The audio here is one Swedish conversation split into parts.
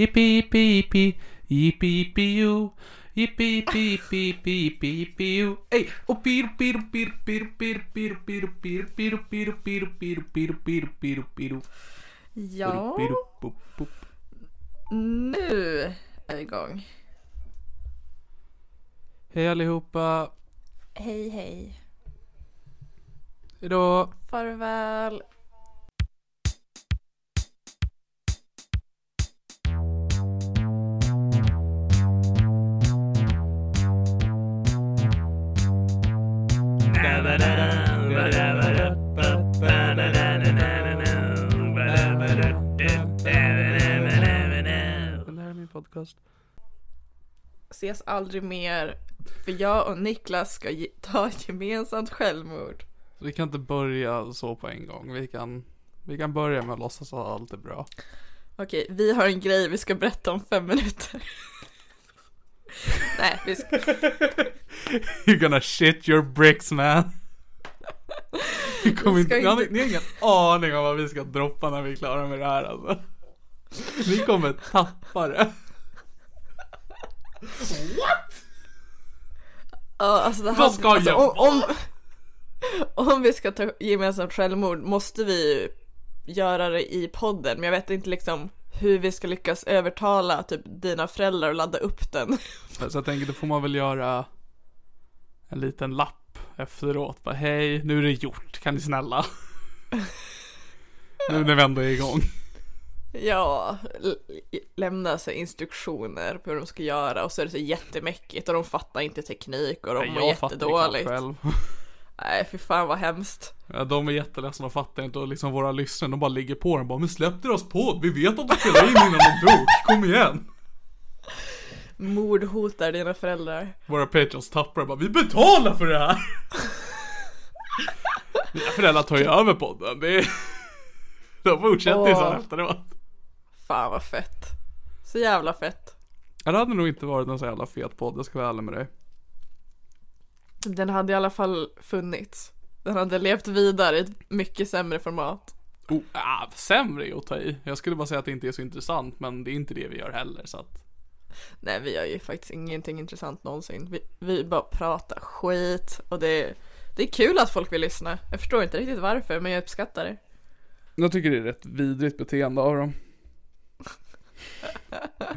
Yippee yippee yippee yippee yippee you yippee yippee yippee yippee yippee you Ey! Och piru piru piru piru piru piru piru piru piru piru piru piru piru piru piru piru Ja, nu är vi igång. Hej allihopa! Hej hej. Hejdå! Farväl. Podcast. Ses aldrig mer. För jag och Niklas ska ge- ta ett gemensamt självmord. Vi kan inte börja så på en gång. Vi kan, vi kan börja med att låtsas att allt är bra. Okej, vi har en grej vi ska berätta om fem minuter. Nej, vi ska... You're gonna shit your bricks man. Vi kommer Vi inte, inte- ni har ingen aning om vad vi ska droppa när vi är klara med det här alltså. Ni kommer tappa det. Ja, alltså det Vad här, ska alltså, jag om, om, om vi ska ta gemensamt självmord måste vi göra det i podden, men jag vet inte liksom hur vi ska lyckas övertala typ dina föräldrar att ladda upp den. Så jag tänker då får man väl göra en liten lapp efteråt. Bara hej, nu är det gjort. Kan ni snälla? nu när vi ändå är igång. Ja, lämna sig instruktioner på hur de ska göra och så är det så jättemäckigt och de fattar inte teknik och de Nej, mår jag fattar jättedåligt. själv. Nej, fy fan vad hemskt. Ja, de är jätteledsna och fattar inte och liksom våra lyssnare de bara ligger på den bara Men släpp deras podd, vi vet att de spelade in innan de dog, kom igen! Mordhotar dina föräldrar. Våra patreons tappar bara, vi betalar för det här! Mina föräldrar tar ju över podden, det är... De fortsätter ju sen efteråt. Fan vad fett. Så jävla fett. Ja, det hade nog inte varit en så jävla fet podd, jag ska vara ärlig med dig. Den hade i alla fall funnits. Den hade levt vidare i ett mycket sämre format. Oh, ah, sämre är att ta i. Jag skulle bara säga att det inte är så intressant, men det är inte det vi gör heller så att... Nej, vi gör ju faktiskt ingenting intressant någonsin. Vi, vi bara pratar skit och det, det är kul att folk vill lyssna. Jag förstår inte riktigt varför, men jag uppskattar det. Jag tycker det är rätt vidrigt beteende av dem.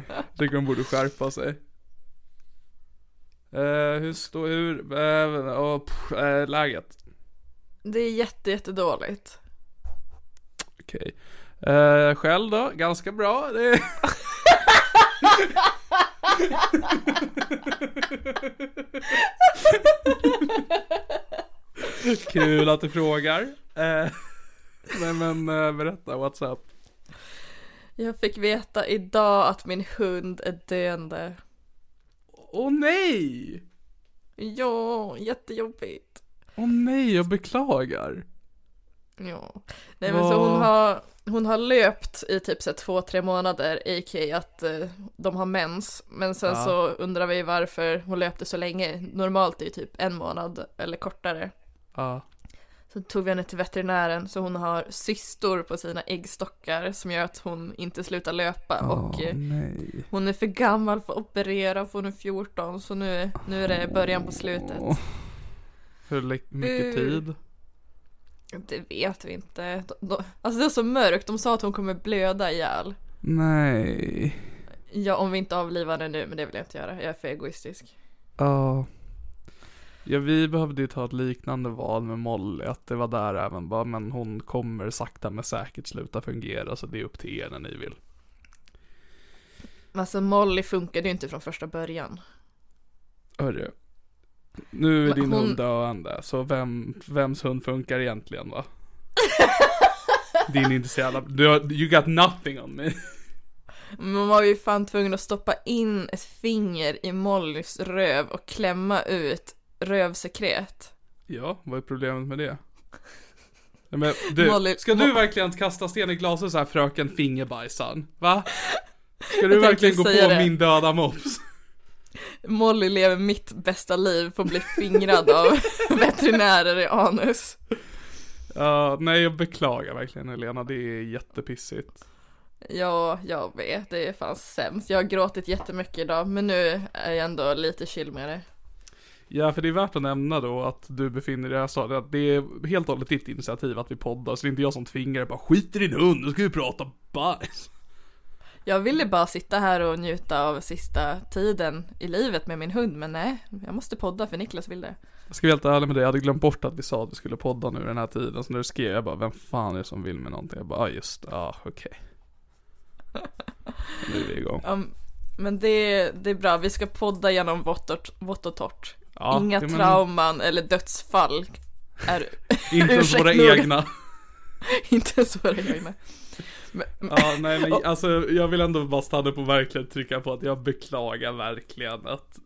Jag tycker de borde skärpa sig. Eh, hur står, hur, eh, oh, pff, eh, läget? Det är jätte, jättedåligt. Okej. Eh, själv då? Ganska bra. Det. Kul att du frågar. Nej men berätta, what's up? Jag fick veta idag att min hund är döende. Åh nej! Ja, jättejobbigt. Åh nej, jag beklagar. Ja. Nej men så hon har, hon har löpt i typ så två, tre månader, a.k.a. att eh, de har mens. Men sen Ja. så undrar vi varför hon löpte så länge. Normalt är ju typ en månad eller kortare. Ja. Så tog vi henne till veterinären så hon har cystor på sina äggstockar som gör att hon inte slutar löpa och eh, nej. hon är för gammal för att operera för hon är 14 så nu, nu är det början på slutet. Hur mycket Uh. tid? Det vet vi inte. De, de, alltså det är så mörkt, de sa att hon kommer blöda ihjäl. Nej. Ja, om vi inte avlivar henne nu, men det vill jag inte göra. Jag är för egoistisk. Ja. Ja, vi behövde ju ta ett liknande val med Molly, att det var där även bara, men hon kommer sakta men säkert sluta fungera, så det är upp till er när ni vill. Alltså Molly funkade ju inte från första början. Hörru. Nu är din hon- hund döende, så vem, vems hund funkar egentligen va? Din är inte så jävla, du har, you got nothing on me. Man var ju fan tvungen att stoppa in ett finger i Mollys röv och klämma ut rövsekret. Ja, vad är problemet med det? Nej, Men du, Molly- ska du verkligen kasta sten i glaset så här fröken fingerbajsan? Va? Ska du verkligen gå på det. min döda mops? Molly lever mitt bästa liv på att bli fingrad av veterinärer i anus. Ja, nej jag beklagar verkligen Helena, det är jättepissigt. Ja, jag vet, det är fan sämst. Jag har gråtit jättemycket idag, men nu är jag ändå lite chill med det. Ja, för det är värt att nämna då att du befinner dig i det här stadiet, att det är helt och hållet ditt initiativ att vi poddar, så det är inte jag som tvingar dig bara skit i din hund, nu ska vi prata bajs. Jag ville bara sitta här och njuta av sista tiden i livet med min hund, men nej, jag måste podda för Niklas vill det. Jag ska vara helt ärlig med dig, jag hade glömt bort att vi sa att vi skulle podda nu den här tiden, så när du skrev jag bara, vem fan är det som vill med någonting? Jag bara, ah, just det, ah, okej. Nu är vi igång. Um, men det, det är bra, vi ska podda genom vått och, vått och torrt. Ja, Inga men trauman eller dödsfall är Inte ens våra egna. inte ens våra egna. Men, Ja, nej men alltså jag vill ändå bara stanna på och verkligen trycka på att jag beklagar verkligen att,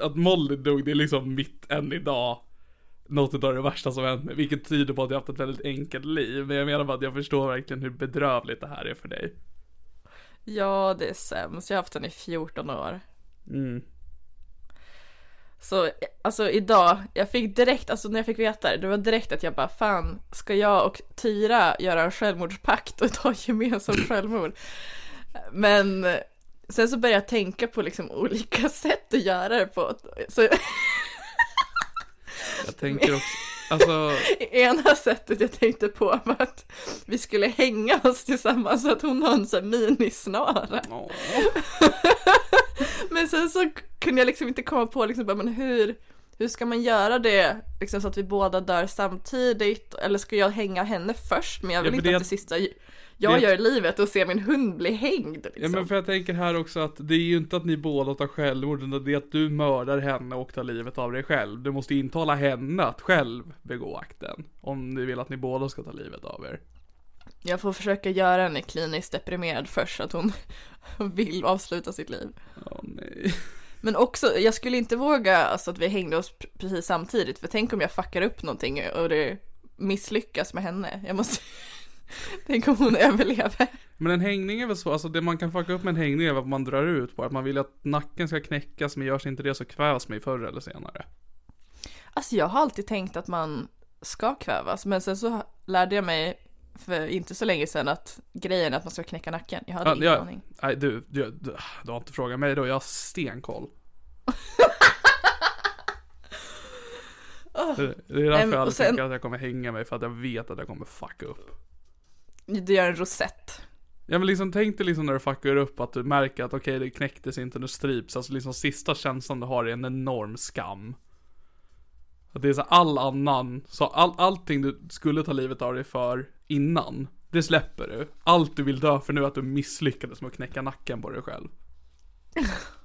att Molly dog, det är liksom mitt än idag något av det värsta som hänt mig, vilket tyder på att jag haft ett väldigt enkelt liv. Men jag menar bara att jag förstår verkligen hur bedrövligt det här är för dig. ja, det är sämst. Jag har haft den i 14 år. Mm. Så alltså idag, jag fick direkt, alltså när jag fick veta det, det var direkt att jag bara fan, ska jag och Tyra göra en självmordspakt och ta gemensamt självmord? Men sen så började jag tänka på liksom olika sätt att göra det på. Så Jag tänker också, alltså, ena sättet jag tänkte på var att vi skulle hänga oss tillsammans så att hon har en sån minisnara. åh. Men sen så kunde jag liksom inte komma på liksom, men hur, hur ska man göra det liksom, så att vi båda dör samtidigt? Eller ska jag hänga henne först? Men jag vill Ja, inte att det sista jag det- gör livet och se min hund bli hängd. Liksom. Ja men för jag tänker här också att det är ju inte att ni båda tar självmord, utan det är att du mördar henne och tar livet av dig själv. Du måste intala henne att själv begå akten. Om ni vill att ni båda ska ta livet av er. Jag får försöka göra henne kliniskt deprimerad först så att hon vill avsluta sitt liv. Åh nej. Men också, jag skulle inte våga alltså, att vi hängde oss pr- precis samtidigt. För tänk om jag fuckar upp någonting och det misslyckas med henne. Jag måste... tänk om hon överlever. Men en hängning är väl så, alltså det man kan fucka upp med en hängning är vad man drar ut på. Att man vill att nacken ska knäckas, men görs inte det så kvävs man förr eller senare. Alltså jag har alltid tänkt att man ska kvävas, men sen så lärde jag mig för inte så länge sedan att grejen är att man ska knäcka nacken. Jag hade Ja, ingen ja. aning. Nej du, du, du, du har inte frågat mig då, jag har stenkoll. Det, är därför jag aldrig sen- tänker att jag kommer hänga mig, för att jag vet att jag kommer fucka upp. Du gör en rosett. Ja men liksom tänk dig liksom när du fuckar upp att du märker att okej det knäcktes inte, nu strips. Alltså liksom sista känslan du har är en enorm skam. Att det är så all annan, så all, allting du skulle ta livet av dig för innan, det släpper du. Allt du vill dö för nu är att du misslyckades med att knäcka nacken på dig själv.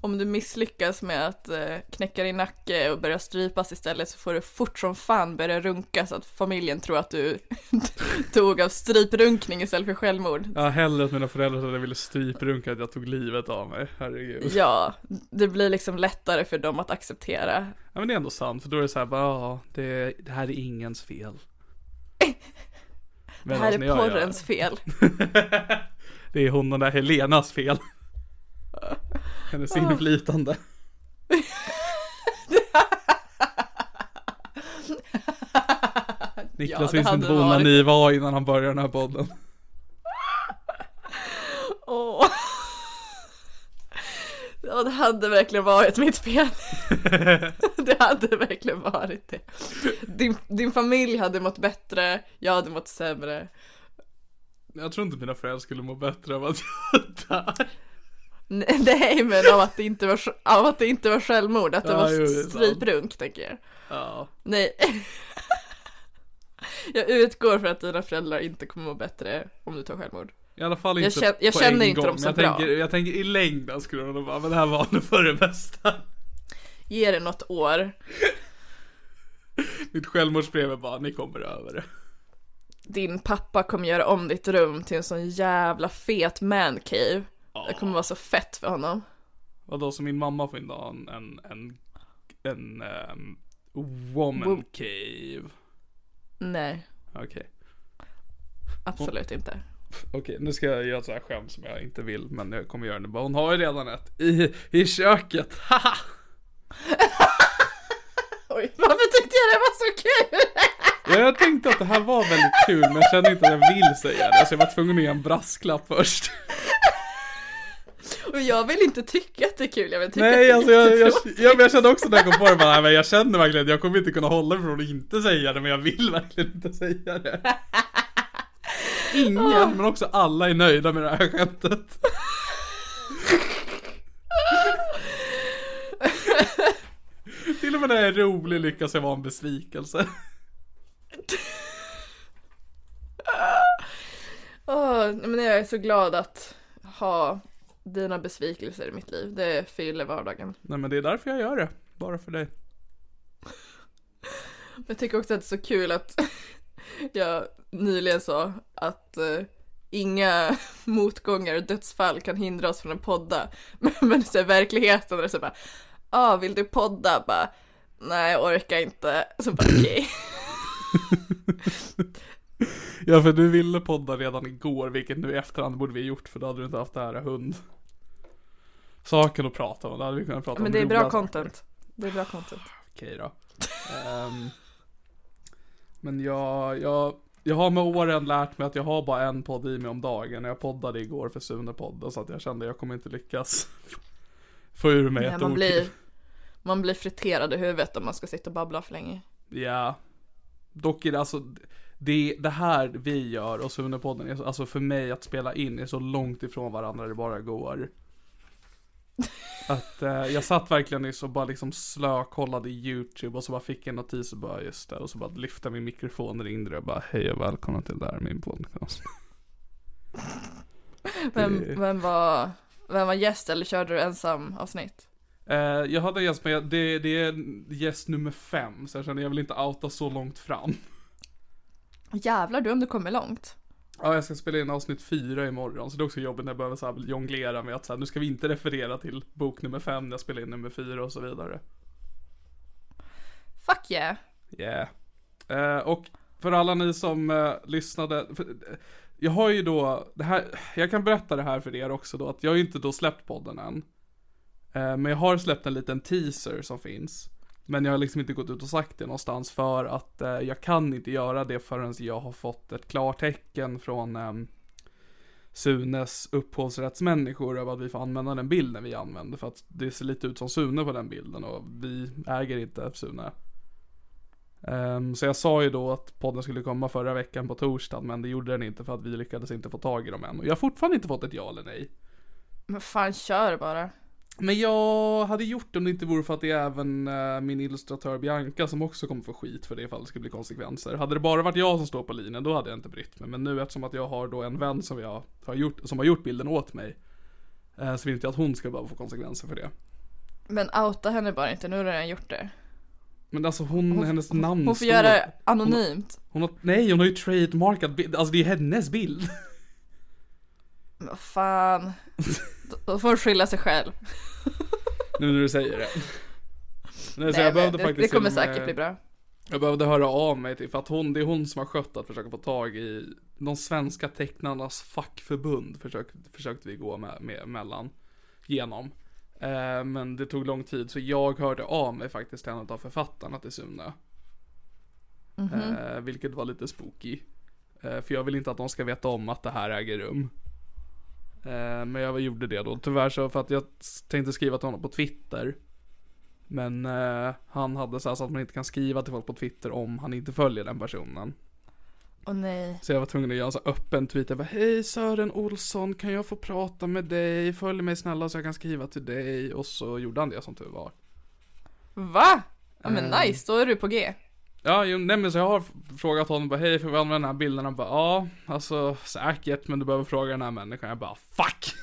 Om du misslyckas med att eh, knäcka din nacke och börja strypas istället så får du fort som fan börja runka så att familjen tror att du tog av stryprunkning istället för självmord. Ja, hellre att mina föräldrar jag ville stryprunka att jag tog livet av mig, herregud. Ja, det blir liksom lättare för dem att acceptera. Ja men det är ändå sant, för då är det så här, bara, ja, det, det här är ingens fel. Det här är porrens fel. det är hon den där Helenas fel. Hennes inflytande. Niklas det visste inte vad onani var innan han började den här podden. Åh. Ja, det hade verkligen varit mitt fel. Det hade verkligen varit det. Din, din familj hade mått bättre, jag hade mått sämre. Jag tror inte mina föräldrar skulle må bättre av att jag dör. Nej, men av att det inte var, av att det inte var självmord, att det Ja, var jo, det stryprunk, tänker jag. Ja. Nej. Jag utgår från att dina föräldrar inte kommer må bättre om du tar självmord. I alla fall Jag inte känner- jag känner inte gång. dem så jag bra. Tänker, jag tänker i längden skulle de nog bara, men det här var nog för det bästa. Ge det något år. Mitt självmordsbrev är bara, ni kommer över det. Din pappa kommer göra om ditt rum till en sån jävla fet mancave. Det kommer vara så fett för honom. Vadå, så min mamma får inte ha en, en, en, en ehm, woman Wo- cave? Nej, Okej. absolut inte. Okej, nu ska jag göra ett sånt här skämt som jag inte vill, men jag kommer göra det bara. Hon har ju redan ett i, i köket, haha! Oj, varför tyckte jag det var så kul? Ja, jag tänkte att det här var väldigt kul, men jag kände inte att jag vill säga det, så jag var tvungen att ge en brasklapp först. Och jag vill inte tycka att det är kul, jag vill tycka Nej, att alltså det är jag, jag, jättetråkigt. jag, jag kände också när jag kom på det, bara, nej, men jag känner verkligen att jag kommer inte kunna hålla mig från att inte säga det, men jag vill verkligen inte säga det. Ingen, men också alla är nöjda med det här skämtet. Till och med när jag är rolig lyckas jag vara en besvikelse. Åh, nej, men jag är så glad att ha dina besvikelser i mitt liv. Det fyller vardagen. Nej men det är därför jag gör det, bara för dig. Jag tycker också att det är så kul att jag nyligen sa att eh, inga motgångar och dödsfall kan hindra oss från att podda. Men, men så här, verkligheten är så bara, ah, vill du podda? Bara, nej jag orkar inte. Så bara okej. Ja för du ville podda redan igår, vilket nu i efterhand borde vi ha gjort för då hade du inte haft det här hund. Saken att prata om, då hade vi kunnat prata om Men det är bra saker. content. Det är bra content. Okej då. Ehm, men jag, jag, jag har med åren lärt mig att jag har bara en podd i mig om dagen. Jag poddade igår för Sune-podden så att jag kände att jag kommer inte lyckas få ur mig Nej, ett man, ord blir, man blir friterad i huvudet om man ska sitta och babbla för länge. Ja. Dock är det alltså, det, det här vi gör och Sune-podden, är så- alltså för mig att spela in är så långt ifrån varandra det bara går. Att eh, jag satt verkligen i så bara liksom slökollade YouTube och så bara fick en notis och bara just det och så bara lyfte min mikrofon och ringde och bara hej och välkomna till det här min podcast. Vem, vem, var, vem var gäst eller körde du ensam avsnitt? Eh, jag hade en gäst med, det, det är gäst nummer fem så jag känner jag vill inte outa så långt fram. Jävlar du om du kommer långt. Ja, jag ska spela in avsnitt fyra imorgon, så det är också jobbigt när jag behöver så här jonglera med att så här, nu ska vi inte referera till bok nummer fem när jag spelar in nummer fyra och så vidare. Fuck yeah. Yeah. Eh, och för alla ni som eh, lyssnade, för, eh, jag har ju då, det här, jag kan berätta det här för er också då, att jag har ju inte då släppt podden än. Eh, men jag har släppt en liten teaser som finns. Men jag har liksom inte gått ut och sagt det någonstans för att eh, jag kan inte göra det förrän jag har fått ett klartecken från eh, Sunes upphovsrättsmänniskor över att vi får använda den bilden vi använder för att det ser lite ut som Sune på den bilden och vi äger inte Sune. Um, så jag sa ju då att podden skulle komma förra veckan på torsdagen men det gjorde den inte för att vi lyckades inte få tag i dem än. Och jag har fortfarande inte fått ett ja eller nej. Men fan kör bara. Men jag hade gjort det om det inte vore för att det är även eh, min illustratör Bianca som också kommer få skit för det ifall det skulle bli konsekvenser. Hade det bara varit jag som står på linjen då hade jag inte brytt mig. Men nu eftersom att jag har då en vän som jag har gjort, som har gjort bilden åt mig. Eh, så vill inte jag att hon ska behöva få konsekvenser för det. Men outa henne bara inte, nu har redan gjort det. Men alltså hon, hennes namn Hon får står- göra det anonymt. Hon har, nej hon har ju trademarkat bild, alltså det är hennes bild. Men vad fan. Då- får hon skylla sig själv. nu när du säger det. Nej, Nej, jag behövde det, faktiskt det kommer med- säkert bli bra. Jag behövde höra av mig till, för att hon, det är hon som har skött att försöka få tag i de svenska tecknarnas fackförbund försökte, försökte vi gå med, med mellan, genom. Eh, men det tog lång tid så jag hörde av mig faktiskt till en av författarna till Sune. Eh, vilket var lite spooky. Eh, för jag vill inte att de ska veta om att det här äger rum. Eh, men jag gjorde det då. Tyvärr så för att jag tänkte skriva till honom på Twitter. Men eh, han hade så, så att man inte kan skriva till folk på Twitter om han inte följer den personen. Åh nej. Så jag var tvungen att göra en så öppen tweet. Jag bara, hej Sören Olsson, kan jag få prata med dig? Följ mig snälla så jag kan skriva till dig. Och så gjorde han det som tur var. Va? Ja men Eh. nice, då är du på G. Ja, jo, nej men så jag har frågat honom bara, hej får vi använda den här bilden? Han bara, ja, alltså säkert men du behöver fråga den här människan. Jag bara, fuck!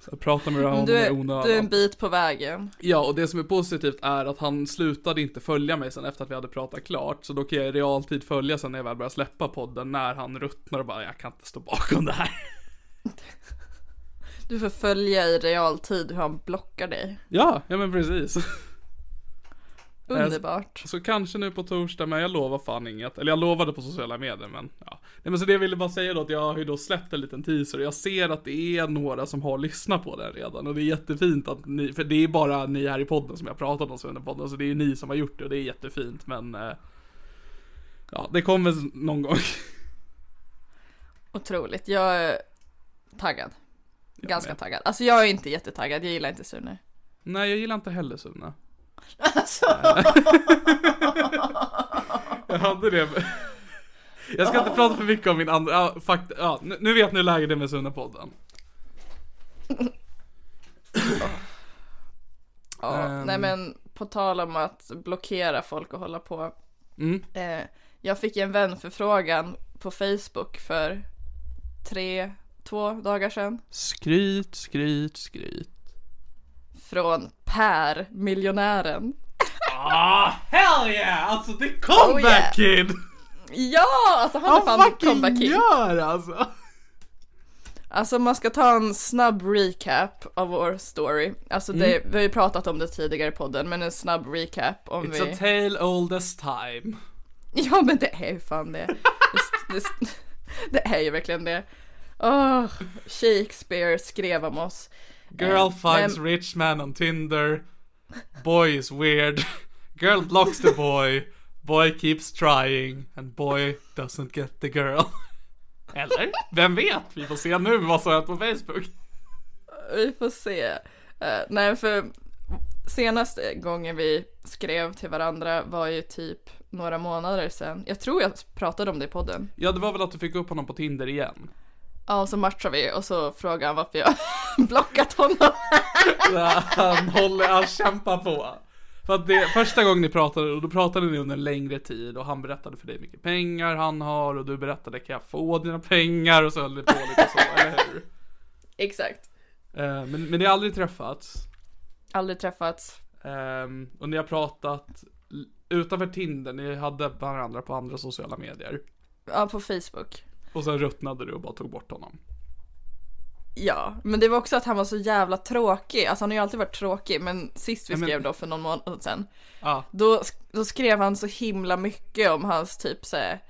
Så jag pratade med honom du i är, onödan. du är en bit på vägen. Ja, och det som är positivt är att han slutade inte följa mig sen efter att vi hade pratat klart. Så då kan jag i realtid följa sen när jag väl börjar släppa podden, när han ruttnar och bara, jag kan inte stå bakom det här. Du får följa i realtid hur han blockar dig. Ja, ja men precis. Underbart. Så kanske nu på torsdag, men jag lovar fan inget. Eller jag lovade på sociala medier, men ja. Nej men så det jag ville bara säga då att jag har ju då släppt en liten teaser jag ser att det är några som har lyssnat på den redan. Och det är jättefint att ni, för det är bara ni här i podden som jag pratat om under podden, så det är ju ni som har gjort det och det är jättefint, men eh, Ja, det kommer någon gång. Otroligt. Jag är taggad. Ganska med. taggad. Alltså jag är inte jättetaggad, jag gillar inte Sune. Nej, jag gillar inte heller Sune. Alltså. Jag hade det. Jag ska inte prata för mycket om min andra, ja, fakt, ja, nu, vet ni hur läget är med Sunne-podden. Ja, Ehm. nej men på tal om att blockera folk och hålla på. Mm. Eh, jag fick en vänförfrågan på Facebook för tre, två dagar sedan. Skryt, skryt, skryt. Från Per, miljonären. Ah, hell yeah! Alltså det är Oh, comeback yeah. kid! Ja, alltså han är fan comeback king. gör alltså! Alltså man ska ta en snabb recap av vår story. Alltså det, vi har ju pratat om det tidigare i podden, men en snabb recap om It's vi... a tale old as time. Ja men det är ju fan det. Det, det, det är ju verkligen det. Åh, Shakespeare skrev om oss. Girl Eh, finds men- rich man on Tinder. Boy is weird. Girl blocks the boy. Boy keeps trying. And boy doesn't get the girl. Eller? Vem vet? Vi får se nu vad som är på Facebook. Vi får se. Eh, nej för senaste gången vi skrev till varandra var ju typ några månader sedan. Jag tror jag pratade om det i podden. Ja, det var väl att du fick upp honom på Tinder igen. Ja, och så matchade vi och så frågade han varför jag blockat honom. Han håller, han kämpar på. För att det, första gången ni pratade, och då pratade ni under en längre tid och han berättade för dig hur mycket pengar han har och du berättade kan jag få dina pengar och så höll det på lite så, eller hur? Exakt. Eh, men, men ni har aldrig träffats. Aldrig träffats. Ehm, och ni har pratat utanför Tinder, ni hade varandra på andra sociala medier. Ja, på Facebook. Och sen ruttnade du och bara tog bort honom. Ja, men det var också att han var så jävla tråkig. Alltså han har ju alltid varit tråkig, men sist vi Ja, men- skrev då för någon månad sedan. Ja. Då, då skrev han så himla mycket om hans typ såhär.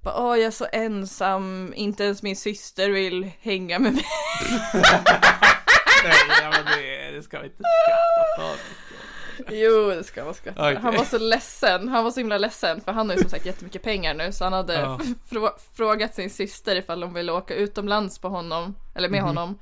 Bara, Åh, jag är så ensam, inte ens min syster vill hänga med mig. Nej, ja, men det, det ska vi inte skratta för. Jo, det ska man skratta. Okej. Han var så ledsen, han var så himla ledsen för han har ju som sagt jättemycket pengar nu så han hade Ja. frå- frågat sin syster ifall hon ville åka utomlands på honom, eller med Mhm. honom.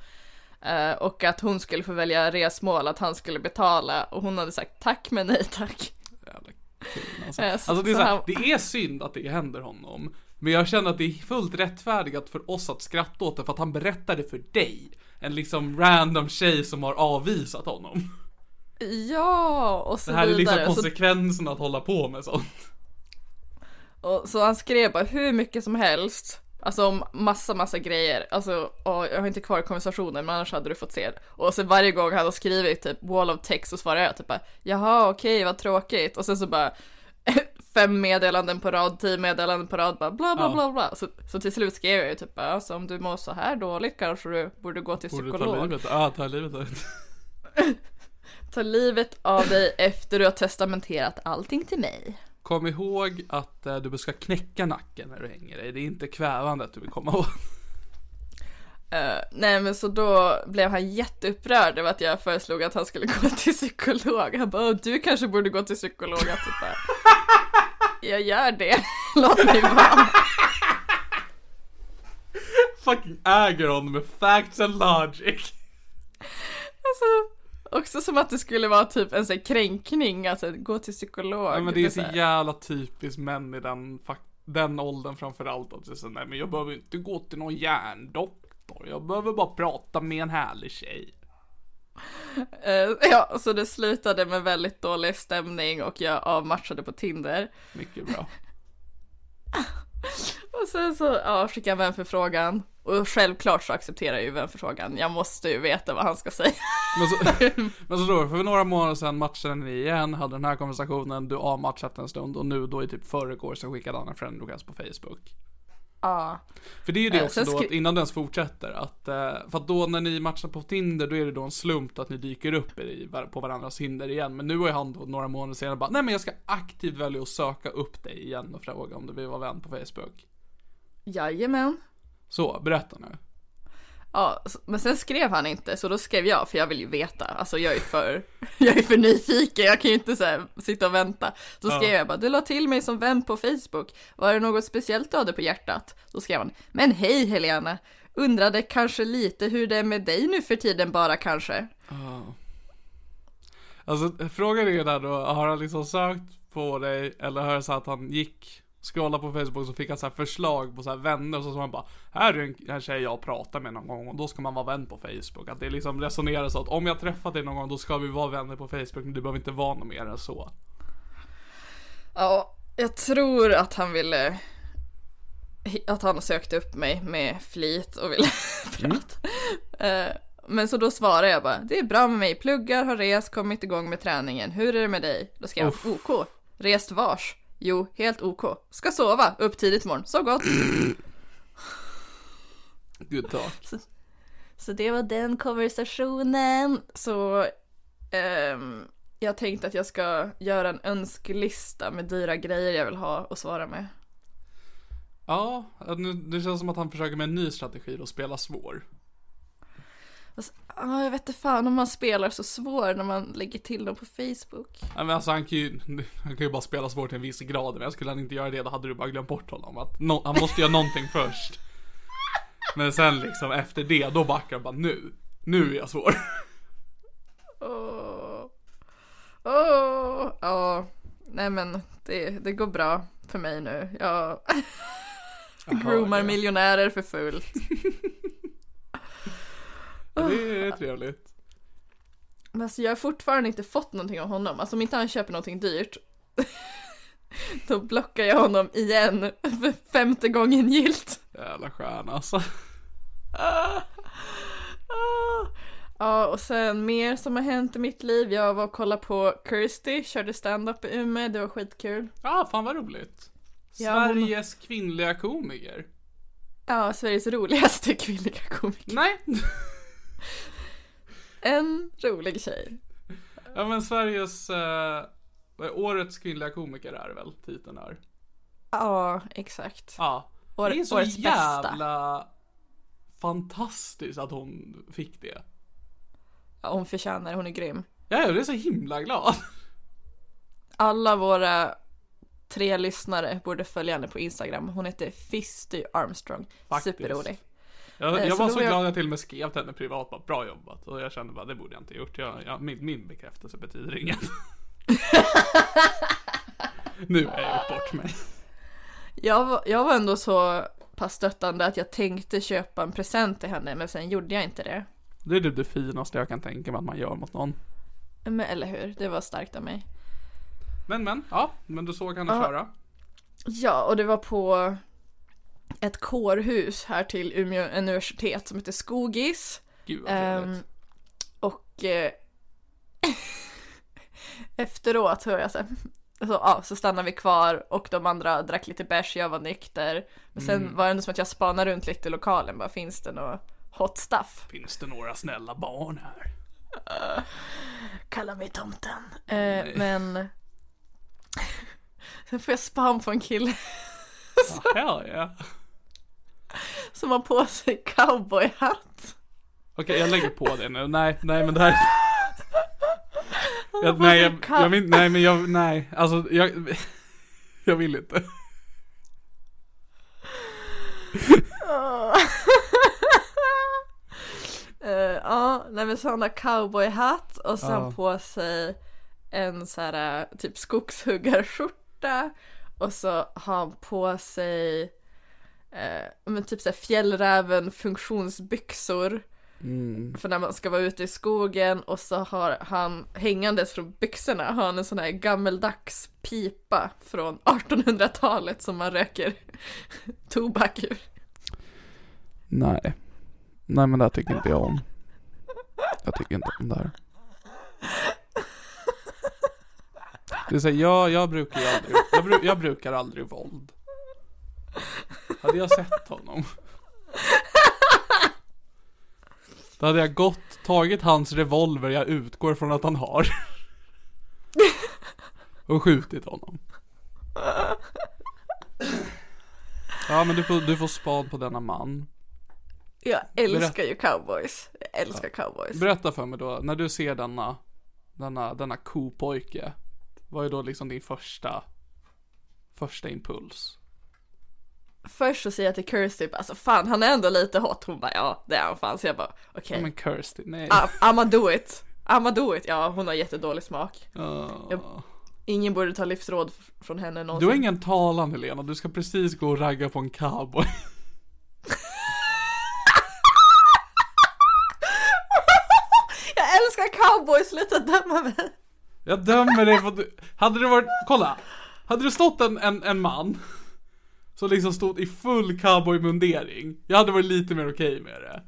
Eh, och att hon skulle få välja resmål, att han skulle betala och hon hade sagt tack men nej tack. Jävla kul, alltså. Eh, så- alltså det, är så så här, han- det är synd att det händer honom. Men jag känner att det är fullt rättfärdigat för oss att skratta åt det för att han berättade för dig. En liksom random tjej som har avvisat honom. Ja, och så Det här är liksom vidare. Så, konsekvensen att hålla på med sånt. och, så han skrev bara hur mycket som helst Alltså om massa, massa grejer. Alltså, och jag har inte kvar konversationen men annars hade du fått se det. Och sen varje gång han har skrivit typ wall of text så svarar jag typ bara jaha okej vad tråkigt. Och sen så bara fem meddelanden på rad, tio meddelanden på rad, bara bla bla Ja. bla bla. Så, så till slut skrev jag ju typ bara, alltså, om du mår så här dåligt kanske du borde gå till Borde ta psykolog. livet? Ja, ta livet av Ta livet av dig efter du har testamenterat allting till mig. Kom ihåg att eh, du ska knäcka nacken när du hänger dig. Det är inte kvävandet du vill komma åt. Eh, nej men så då blev han jätteupprörd över att jag föreslog att han skulle gå till psykolog. Han bara, "Åh, du kanske borde gå till psykolog. Jag typ bara, jag gör det, låt mig vara. Fucking äger honom med facts and logic. Alltså, också som att det skulle vara typ en sån kränkning, alltså gå till psykolog. Ja, men det är så jävla typiskt män i den, den åldern framförallt. Att så, nej men jag behöver inte gå till någon hjärndoktor. Jag behöver bara prata med en härlig tjej. Eh, ja, så det slutade med väldigt dålig stämning och jag avmatchade på Tinder. Mycket bra. Och sen så ja, skickade jag vänförfrågan. Och självklart så accepterar jag ju vänförfrågan. Jag måste ju veta vad han ska säga. Men så, men så då, för några månader sedan matchade ni igen, hade den här konversationen, du avmatchat en stund och nu då i typ förrgår så skickade han en friend request på Facebook. Ja. För det är ju det Eh, också då att innan den ens fortsätter att, eh, för att då när ni matchar på Tinder då är det då en slump att ni dyker upp i, på varandras hinder igen. Men nu har ju han då några månader senare bara, nej men jag ska aktivt välja att söka upp dig igen och fråga om du vill vara vän på Facebook. Jajamän. Så, berätta nu. Ja, men sen skrev han inte, så då skrev jag, för jag vill ju veta. Alltså jag är för, jag är för nyfiken, jag kan ju inte så här, sitta och vänta. Så Ja. skrev jag bara, du la till mig som vän på Facebook. Var det något speciellt du hade på hjärtat? Då skrev han, men hej Helena, undrade kanske lite hur det är med dig nu för tiden bara kanske. Alltså frågan är ju där då, har han liksom sökt på dig eller har det så att han gick, scrollade på Facebook så fick han så här förslag på så här vänner och så sa han bara Här är en, en tjej jag pratar med någon gång och då ska man vara vän på Facebook. Att det liksom resonerar så att om jag träffat dig någon gång då ska vi vara vänner på Facebook men du behöver inte vara något mer än så. Ja, jag tror att han ville att han sökte upp mig med flit och ville prata. Eh, Men så då svarade jag bara, det är bra med mig, pluggar, har rest, kommit igång med träningen, hur är det med dig? Då skrev han, OK, rest vars? Jo, helt OK. Ska sova, upp tidigt imorgon, så gott. Good talk. Så det var den konversationen. Så ehm, jag tänkte att jag ska göra en önskelista med dyra grejer jag vill ha och svara med. Ja, nu, det känns som att han försöker med en ny strategi och spela svår. Alltså, ah, jag vet inte fan om man spelar så svår när man lägger till dem på Facebook. Nej men alltså han kan ju, han kan ju bara spela svårt till en viss grad men skulle han inte göra det då hade du bara glömt bort honom. Att no, han måste göra någonting först. Men sen liksom efter det, då backar han bara nu. Nu är jag svår. Åh, åh, ja. Nej men det, det går bra för mig nu. Jag groomar miljonärer för fullt. Ja, det är trevligt. Men alltså jag har fortfarande inte fått någonting av honom. Alltså om inte han köper någonting dyrt då blockar jag honom igen för femte gången gilt. Jävla stjärna alltså. Ah. Ja, och sen mer som har hänt i mitt liv. Jag var och kollade på Kirsty, körde stand-up i Umeå, det var skitkul. Ja, fan vad roligt. Ja, hon- Sveriges kvinnliga komiker. Ja, Sveriges roligaste kvinnliga komiker. Nej. En rolig tjej. Ja men Sveriges, eh, årets kvinnliga komiker är väl titeln är. Ja, exakt. Ja. År- det är så årets bästa. jävla fantastiskt att hon fick det. Ja, hon förtjänar hon är grym. Ja, jag är så himla glad. Alla våra tre lyssnare borde följa henne på Instagram. Hon heter Fisty Armstrong. Faktiskt. Superrolig. Jag, jag var så jag- glad att jag till och med skrev till henne privat bara bra jobbat. Och jag kände bara det borde jag inte gjort. Jag, jag, min, min bekräftelse betyder inget. nu har jag gjort bort mig. Jag var, jag var ändå så pass stöttande att jag tänkte köpa en present till henne men sen gjorde jag inte det. Det är typ det finaste jag kan tänka mig att man gör mot någon. Men eller hur, det var starkt av mig. Men men, ja, men du såg henne Ja. köra. Ja, och det var på ett kårhus här till Umeå universitet som heter Skogis. Gud vad trevligt. och eh, efteråt hör jag så, här, så, ja, så stannade vi kvar och de andra drack lite bärs, jag var nykter. Men sen Mm. var det ändå som att jag spanade runt lite i lokalen, bara finns det något hot stuff? Finns det några snälla barn här? Kalla mig tomten. Eh, men sen får jag spam på en kille Ja, ja. som har på sig cowboyhatt. Okej, jag lägger på det nu. Nej, nej men det här... Jag, nej, jag, jag vill, nej men jag, nej, alltså jag, jag vill inte. Eh, ja, nej men så han har cowboyhatt och sen Ja. på sig en så här eh, typ skogshuggarskjorta och så har han på sig eh, men typ så här fjällräven funktionsbyxor Mm. för när man ska vara ute i skogen och så har han hängandes från byxorna har han en sån här gammeldags pipa från 1800-talet som man röker tobak ur. Nej. Nej men det här tycker inte jag om. Jag tycker inte om det här. Det är så här, jag, jag brukar ju aldrig, jag, bru, jag brukar aldrig våld. Hade jag sett honom. Då hade jag gått, tagit hans revolver jag utgår från att han har. Och skjutit honom. Ja men du får, du får spad på denna man. Jag älskar ju cowboys. Jag älskar cowboys. Berätta för mig då, när du ser denna, denna, denna kopojke. Vad är då liksom din första, första impuls? Först så säger jag till Kirsty, alltså fan han är ändå lite hot. Hon bara ja det är han fan. Så jag bara okej, Ja men Kirsty, nej. I- I'ma do it. I'ma do it. Ja hon har jättedålig smak. Ja. Ingen borde ta livsråd från henne Du någonsin. har ingen talan Helena, du ska precis gå och ragga på en cowboy. Jag älskar cowboys, sluta döma mig. Jag dömer dig för att du, hade det varit, kolla. Hade det stått en, en, en man som liksom stod i full cowboymundering, jag hade varit lite mer okej med det.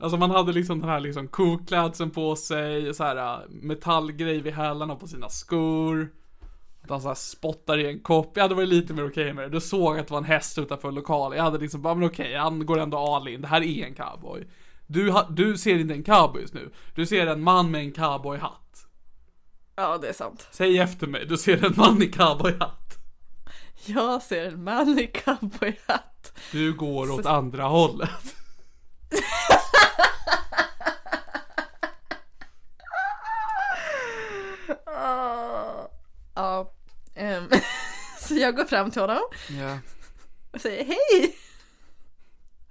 Alltså man hade liksom den här liksom koklädseln på sig, så här äh, metallgrej vid hälarna på sina skor. Att han så här spottar i en kopp, jag hade varit lite mer okej med det. Du såg att det var en häst utanför lokalen, jag hade liksom bara, men okej, han går ändå all in, det här är en cowboy. Du, du ser inte en cowboy just nu, du ser en man med en cowboyhatt. Ja det är sant. Säg efter mig, du ser en man i cowboyhatt. Jag ser en man i cowboyhatt. Du går åt andra hållet. Ja. ehm, så jag går fram till honom Ja. och säger hej.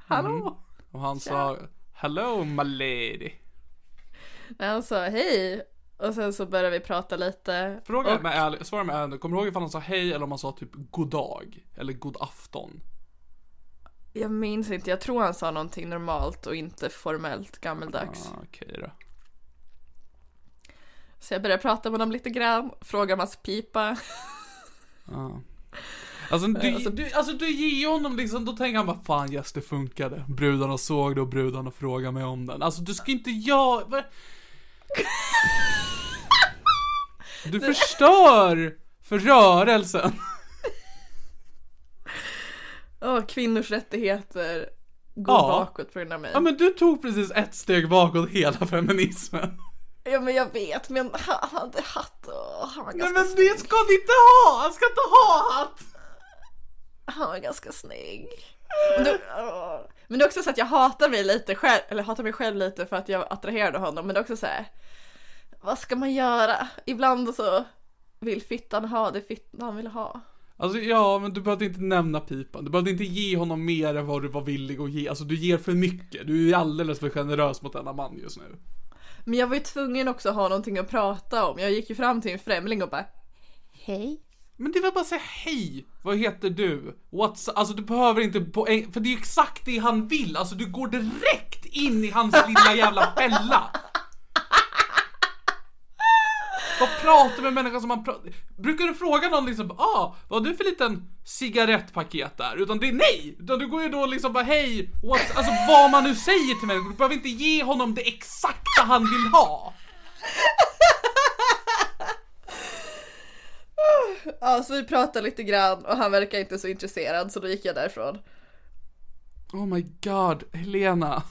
Hallå. Och han sa Hello my lady. Han sa hej och sen så började vi prata lite. Fråga och, med ärlig, svara med ärlig, kommer du ihåg ifall han sa hej eller om han sa typ god dag? Eller god afton? Jag minns inte, jag tror han sa någonting normalt och inte formellt gammeldags. Ah, Okej då. Så jag började prata med honom lite grann, fråga om hans pipa. Ah. Alltså du, Alltså- du, alltså du ger honom liksom, då tänker han bara fan yes det funkade. Brudarna såg det och brudarna frågade mig om den. Alltså du ska inte göra... Du förstör för rörelsen. Åh, kvinnors rättigheter går Ja. bakåt på grund av mig. Ja men du tog precis ett steg bakåt hela feminismen. Ja men jag vet, men han hade hatt och han var Nej ganska, men det ska ni inte ha! Han ska inte ha hatt! han var ganska snygg. Åh. men det är också så att jag hatar mig lite själv, eller hatar mig själv lite för att jag attraherade honom. Men det är också så här. vad ska man göra? Ibland så vill fittan ha det fittan vill ha. Alltså ja, men du behövde inte nämna pipan. Du behövde inte ge honom mer än vad du var villig att ge. Alltså du ger för mycket. Du är alldeles för generös mot denna man just nu. Men jag var ju tvungen också att ha någonting att prata om. Jag gick ju fram till en främling och bara Hej. Men det var bara att säga hej! Vad heter du? What's Alltså du behöver inte poäng, eh, för det är ju exakt det han vill. Alltså du går direkt in i hans lilla jävla fälla. Vad pratar med människor som man pratar... Brukar du fråga någon liksom, ah, vad har du för liten cigarettpaket där? Utan det är nej! Utan du går ju då liksom bara, hej, what's... Alltså vad man nu säger till människor, du behöver inte ge honom det exakta han vill ha. Ja, så vi pratade lite grann och han verkar inte så intresserad så då gick jag därifrån. Oh my god, Helena.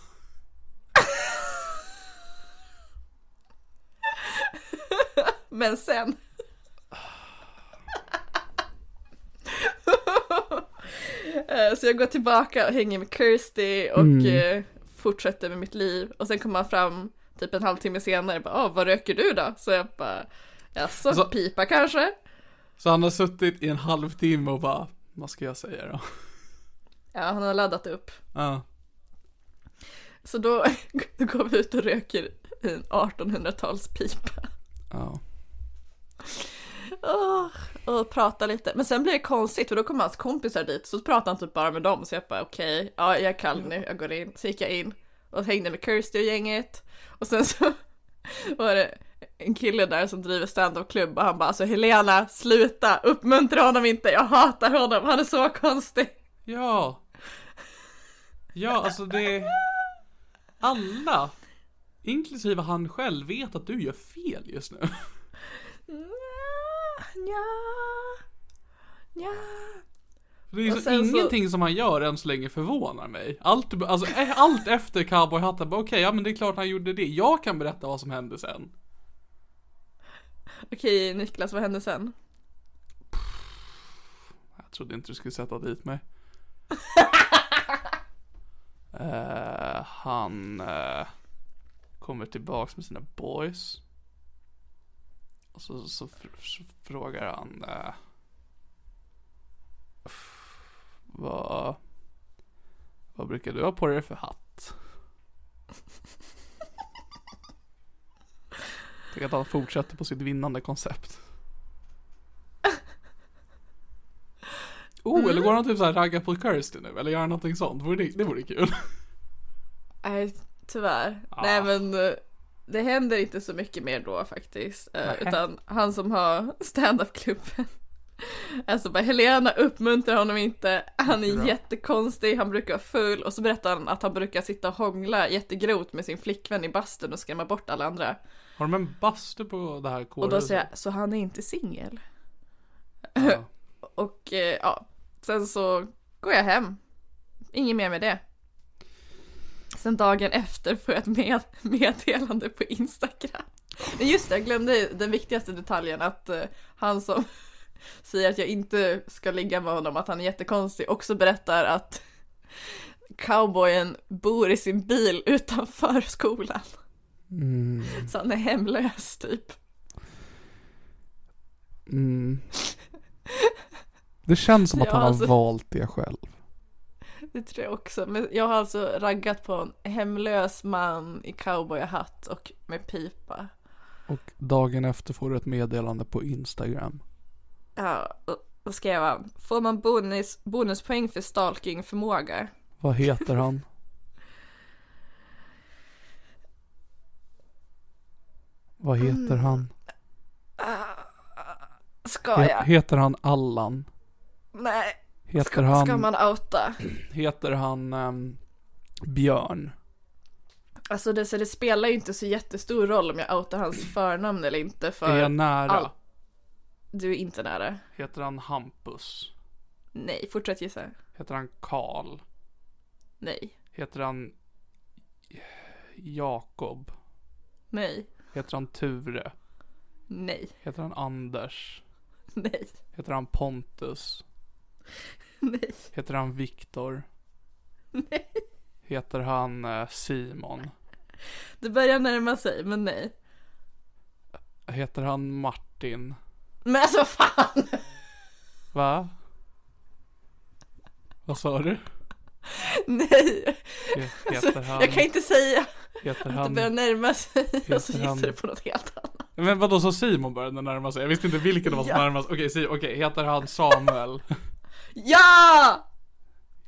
Men sen. Eh, Så jag går tillbaka och hänger med Kirsty och eh, fortsätter med mitt liv. Och sen kommer han fram typ en halvtimme senare och bara, ah, vad röker du då? Så jag bara, jaså, Så- pipa kanske? Så han har suttit i en halvtimme och bara, vad ska jag säga då? Ja, han har laddat upp. Ja. Så då, då går vi ut och röker en 1800-talspipa. Ja. Åh, och pratar lite. Men sen blir det konstigt för då kommer hans kompisar dit så pratar han typ bara med dem så jag bara okej, ja jag är kall nu, jag går in. Så gick jag in och hängde med Kirsty och gänget. Och sen så var det en kille där som driver stand-up-klubb och han bara alltså Helena, sluta, uppmuntra honom inte, jag hatar honom, han är så konstig. Ja. Ja, alltså det... Alla, inklusive han själv, vet att du gör fel just nu. Ja, ja. Det är så sen så- ingenting som han gör än så länge förvånar mig. Allt, alltså, eh, allt efter cowboyhatten, okej, ja men det är klart han gjorde det. Jag kan berätta vad som hände sen. Okej Niklas, vad hände sen? Jag trodde inte du skulle sätta dit mig. Eh, han eh, kommer tillbaks med sina boys. Och så, så, fr- så frågar han f- vad, vad brukar du ha på dig för hatt? Tänk att han fortsätter på sitt vinnande koncept. Oh, eller går han typ såhär ragga på Kirsty nu? Eller gör han någonting sånt? Vore det, vore kul. Nej, tyvärr. Ah. Nej men eh, det händer inte så mycket mer då faktiskt. Eh, Nähä. utan han som har stand-up-klubben. Alltså bara Helena uppmuntrar honom inte. Han är Bra. jättekonstig, han brukar vara full och så berättar han att han brukar sitta och hångla jättegrovt med sin flickvän i bastun och skrämma bort alla andra. Har de en bastu på det här Och kårhuset? då säger jag, så han är inte singel? Ja. Och eh, ja, sen så går jag hem. Inget mer med det. Sen dagen efter får jag ett med meddelande på Instagram. Men just det, jag glömde den viktigaste detaljen att eh, han som säger att jag inte ska ligga med honom, att han är jättekonstig, också berättar att cowboyen bor i sin bil utanför skolan. Mm. Så han är hemlös typ. Mm. Det känns som att han har alltså- valt det själv. Det tror jag också. Men jag har alltså raggat på en hemlös man i cowboyhatt och med pipa. Och dagen efter får du ett meddelande på Instagram. Ja, och- vad skrev han? Får man bonus, bonuspoäng för stalkingförmåga? Vad heter han? Vad heter han? Ska He- jag? heter han Allan? Nej. Heter Ska, han, ska man outa? heter han ehm, Björn? Alltså det, så det spelar ju inte så jättestor roll om jag outar hans förnamn eller inte för Är jag nära? all- du är inte nära. Heter han Hampus? Nej, fortsätt gissa. Heter han Karl? Nej, Heter han Jakob? nej, Heter han Ture? nej, Heter han Anders? nej, Heter han Pontus? nej, Heter han Viktor? nej. Heter han eh, Simon? Det börjar närma sig, men nej. Heter han Martin? Men alltså fan! Va? Vad sa du? Nej! Alltså, han... jag kan inte säga Heter att det han... börjar närma sig och så Heter han- gissar du på något helt annat. Men vadå, så Simon började närma sig? Jag visste inte vilken det var som Ja. närmade sig. Okej, si- okej, heter han Samuel? Ja!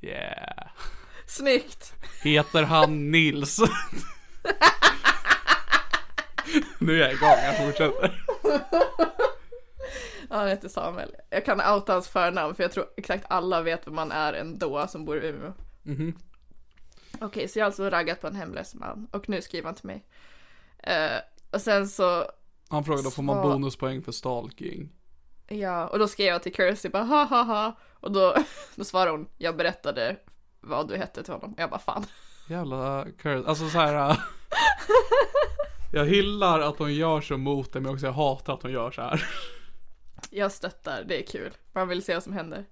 Yeah. Snyggt! Heter han Nils? nu är jag igång, jag fortsätter. Ja, han heter Samuel. Jag kan outa hans förnamn för jag tror exakt alla vet vem man är ändå som bor i Umeå. Mhm. Okej, så jag har alltså raggat på en hemlös man och nu skriver han till mig. Eh, och sen så, Han frågade får man bonuspoäng för stalking? ja, och då skrev jag till Kirsty bara ha ha ha. Och då, då svarade hon, jag berättade vad du hette till honom. Jag bara fan. Jävla curse. Alltså så här. äh, jag hyllar att hon gör så mot det men också jag hatar att hon gör så här. Jag stöttar, det är kul. Man vill se vad som händer.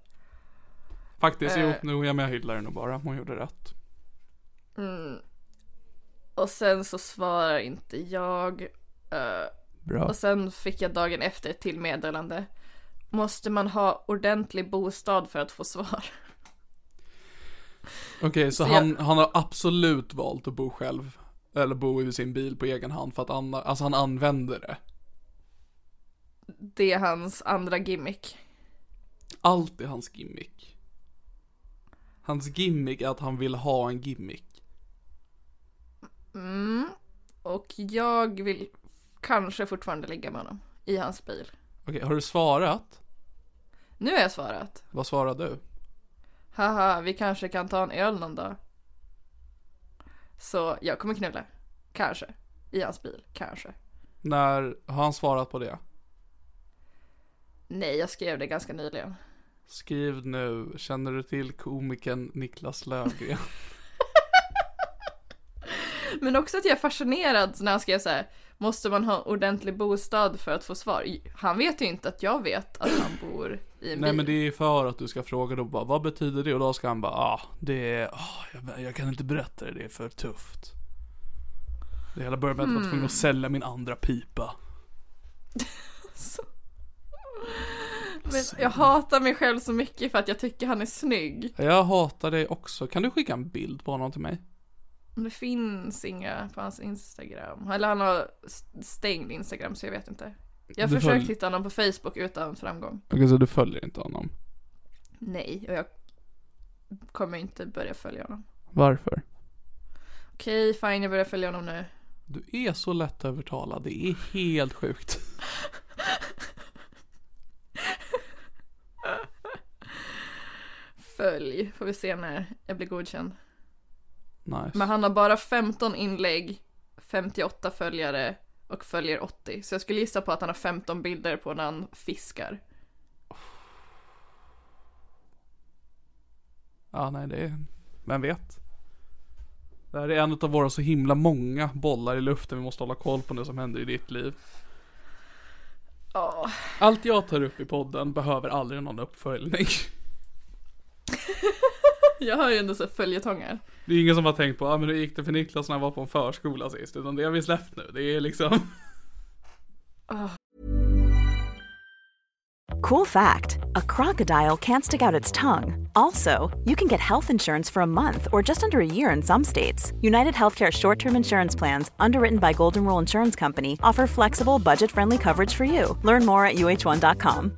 Faktiskt, jo, Eh. nu jag, men jag hyllar henne bara. Hon gjorde rätt. Och sen så svarar inte jag. eh, Bra. och sen fick jag dagen efter ett till meddelande. Måste man ha ordentlig bostad för att få svar? Okej, så, så jag- han, han har absolut valt att bo själv. Eller bo i sin bil på egen hand för att anna, alltså han använder det. Det är hans andra gimmick. Allt är hans gimmick. Hans gimmick är att han vill ha en gimmick. Mm. Och jag vill kanske fortfarande ligga med honom i hans bil. Okej, har du svarat? Nu har jag svarat. Vad svarade du? Haha, vi kanske kan ta en öl någon dag. Så jag kommer knulla. Kanske. I hans bil. Kanske. När, har han svarat på det? Nej, jag skrev det ganska nyligen. Skriv nu, känner du till komikern Niklas Löfgren? Men också att jag är fascinerad när han skrev så här. Måste man ha ordentlig bostad för att få svar? Han vet ju inte att jag vet att han bor i en Nej bil. men det är för att du ska fråga då bara, vad betyder det? Och då ska han bara, ah, det är, ah, jag, jag kan inte berätta det, det är för tufft. Det hela började med att jag var tvungen att sälja min andra pipa. Men jag hatar mig själv så mycket för att jag tycker han är snygg. Jag hatar dig också, kan du skicka en bild på honom till mig? Det finns inga på hans Instagram. Eller han har st- stängd Instagram så jag vet inte. Jag har Du försökt följ- hitta honom på Facebook utan framgång. Okej, så du följer inte honom? Nej, och jag kommer inte börja följa honom. Varför? Okej, fine, jag börjar följa honom nu. Du är så lätt övertalad, det är helt sjukt. Följ, får vi se när jag blir godkänd. Nice. Men han har bara 15 inlägg, 58 följare och följer 80. Så jag skulle gissa på att han har 15 bilder på när han fiskar. Ja, nej det är, vem vet? Det här är en av våra så himla många bollar i luften vi måste hålla koll på det som händer i ditt liv. Ja, Allt jag tar upp i podden behöver aldrig någon uppföljning. jag har ju ändå så följetongar. Det är ingen som har tänkt på, ah, men hur gick det för Niklas när han var på en förskola sist? Utan det har vi släppt nu. Det är liksom Cool fact a crocodile can't stick out its tongue. Also, you can get health insurance for a month or just under a year in some states. United Healthcare short term insurance plans, underwritten by Golden Rule Insurance Company, offer flexible, budget friendly coverage for you. Learn more at uh1.com.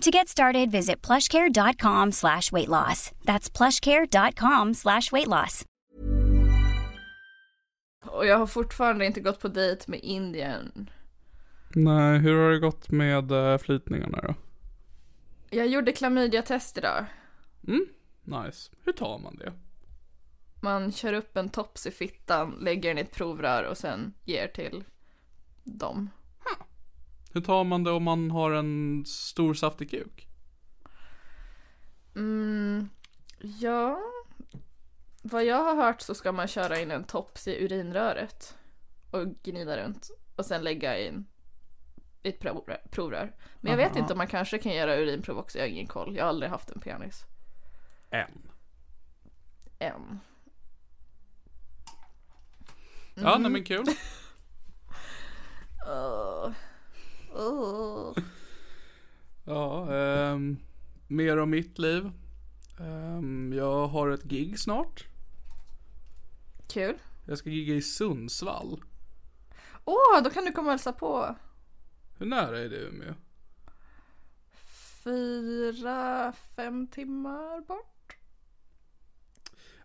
To get started, visit plushcare.com slash weight loss. That's plushcare.com slash weight loss. Och jag har fortfarande inte gått på dejt med Indien. Nej, hur har det gått med uh, flytningarna då? Jag gjorde klamydia-test idag. Nice. Hur tar man det? Man kör upp en tops i fittan, lägger den i ett provrör och sen ger till dem. Hur tar man det om man har en stor saftig kuk? Mm, ja. Vad jag har hört så ska man köra in en tops i urinröret och gnida runt och sen lägga in i ett provrör. Men jag vet Aha. inte om man kanske kan göra urinprov också, jag har ingen koll. Jag har aldrig haft en penis. En. Än. Ja, nej men kul. Uh. Uh. Ja, ehm, mer om mitt liv. Ehm, jag har ett gig snart. Kul. Jag ska gigga i Sundsvall. Åh, då kan du komma och hälsa på. Hur nära är det Umeå? Fyra, fem timmar bort.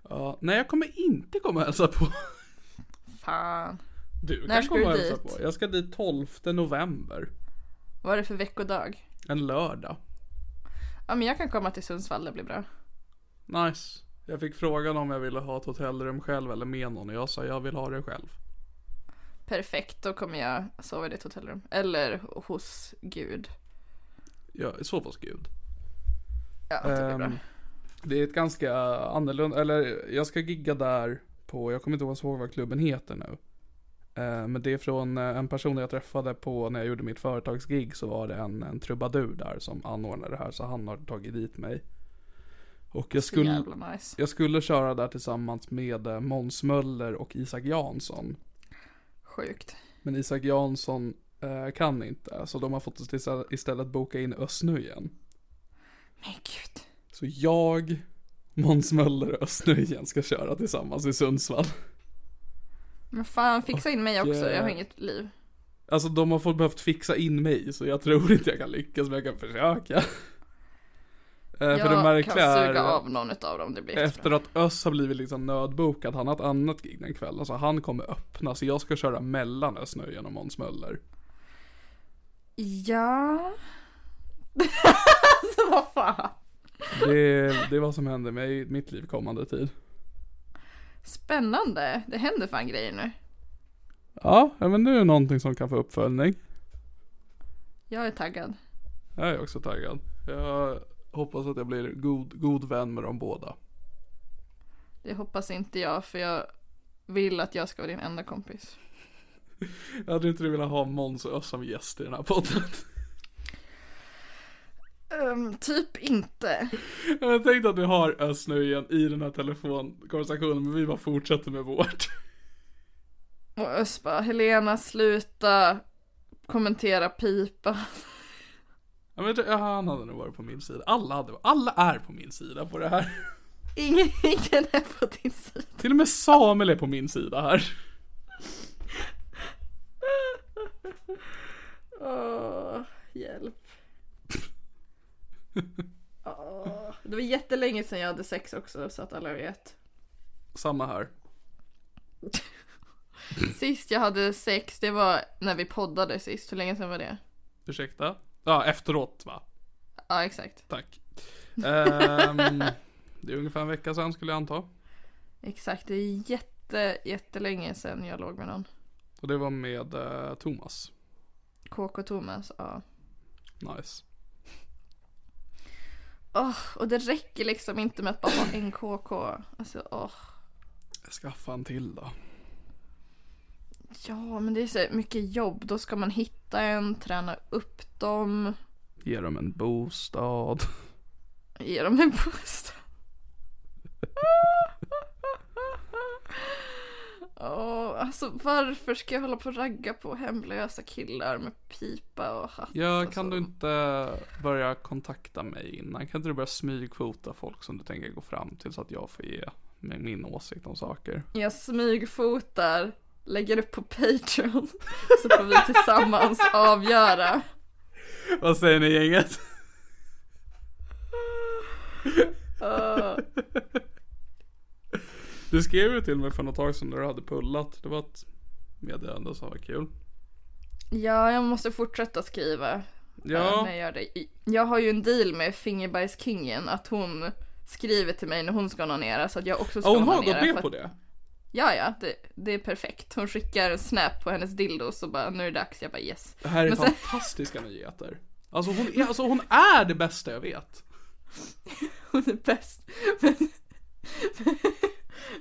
Ja, nej jag kommer inte komma och hälsa på. Fan. Du När ska du dit? på. Jag ska dit 12 november. Vad är det för veckodag? En lördag. Ja men jag kan komma till Sundsvall, det blir bra. Nice. Jag fick frågan om jag ville ha ett hotellrum själv eller med någon och jag sa jag vill ha det själv. Perfekt, då kommer jag sova i ditt hotellrum. Eller hos Gud. Jag sov hos Gud. Ja, det blir bra. Ehm, det är ett ganska annorlunda, eller jag ska gigga där på, jag kommer inte ihåg vad klubben heter nu. Eh, Men det är från eh, en person jag träffade på när jag gjorde mitt företagsgig så var det en, en trubadur där som anordnade det här så han har tagit dit mig. Och jag skulle, nice. jag skulle köra där tillsammans med eh, Måns Möller och Isak Jansson. Sjukt. Men Isak Jansson eh, kan inte så de har fått istället- boka in Östnöjen. Men gud. Så jag, Måns Möller och Östnöjen ska köra tillsammans i Sundsvall. Men fan, fixa in mig också, eh, jag har inget liv. Alltså de har fått behövt fixa in mig så jag tror inte jag kan lyckas men jag kan försöka. Eh, För det Jag kan märkliga suga av någon utav dem, det blir efter att Öss har blivit liksom nödbokad, han har ett annat gig den kvällen så han kommer öppna så jag ska köra mellan Östnöjen och Måns Möller. Ja. alltså vad fan. Det, det är vad som händer i mitt liv kommande tid. Spännande, det händer fan grejer nu. Ja, men det är någonting som kan få uppföljning. Jag är taggad. Jag är också taggad. Jag hoppas att jag blir god, god vän med dem båda. Det hoppas inte jag, för jag vill att jag ska vara din enda kompis. Jag hade inte velat ha Måns och Öss som gäst i den här podden. Ehm, typ inte. Jag tänkte att vi har Öss nu igen i den här telefonkonversationen men vi bara fortsätter med vårt. Och Ös bara, Helena sluta kommentera pipa. Ja, men det- ja, han hade nog varit på min sida. Alla, hade, alla är på min sida på det här. Ingen, ingen är på din sida. Till och med Samuel är på min sida här. Åh, hjälp. Åh, det var jättelänge sedan jag hade sex också så att alla vet. Samma här. Sist jag hade sex det var när vi poddade sist. Hur länge sedan var det? Ursäkta? Ja, efteråt va? Ja exakt. Tack. Ehm, det är ungefär en vecka sedan skulle jag anta. Exakt, det är jätte, jättelänge sedan jag låg med någon. Och det var med eh, Thomas. KK Thomas, ja. Nice. Åh, och det räcker liksom inte med att bara ha en KK. Alltså åh. Skaffa en till då. Ja, men det är så mycket jobb. Då ska man hitta en, träna upp dem, Ge dem en bostad. ge dem en bostad. Åh, alltså varför ska jag hålla på och ragga på hemlösa killar med pipa och hatt? Ja, kan du inte börja kontakta mig innan? Kan inte du börja smygfota folk som du tänker gå fram till så att jag får ge min åsikt om saker? Jag smygfotar, lägger upp på Patreon, så får vi tillsammans avgöra. Vad säger ni gänget? Åh, Du skrev ju till mig för något tag sedan när du hade pullat. Det var ett meddelande som var kul. Ja, jag måste fortsätta skriva. eh, Ja, När jag, gör det. Jag har ju en deal med Fingerbajskingen att hon skriver till mig när hon ska onanera så att jag också ska ja, hon har onanera. gått med på det. Ja, ja, det, det är perfekt. Hon skickar en snap på hennes dildos och bara nu är det dags. Jag bara yes. Det här är Men sen- fantastiska nyheter. Alltså hon, är, alltså hon är det bästa jag vet. Hon är bäst. Men,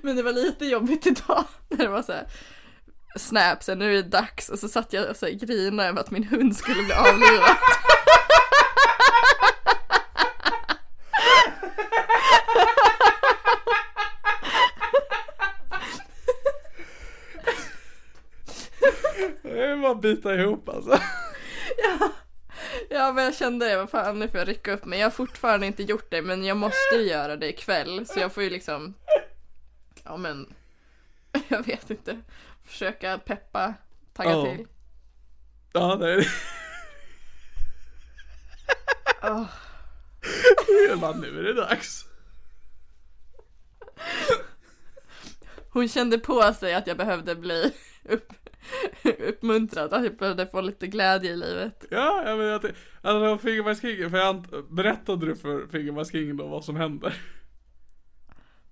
men det var lite jobbigt idag när det var så här snap, sen nu är det dags och så satt jag och så här grinade över att min hund skulle bli avlivad. Det är bara att bita ihop alltså. Ja, Ja men jag kände det, vad fan nu får jag rycka upp mig. Jag har fortfarande inte gjort det men jag måste ju göra det ikväll så jag får ju liksom Ja men Jag vet inte Försöka peppa, tagga Ja. till Ja, är det. Åh. Jag bara, nu är det dags. Hon kände på sig att jag behövde bli upp, uppmuntrad, att jag behövde få lite glädje i livet Ja, jag menar att alltså Fingerbergskingen, för jag berättade du för Fingerbergskingen då vad som händer?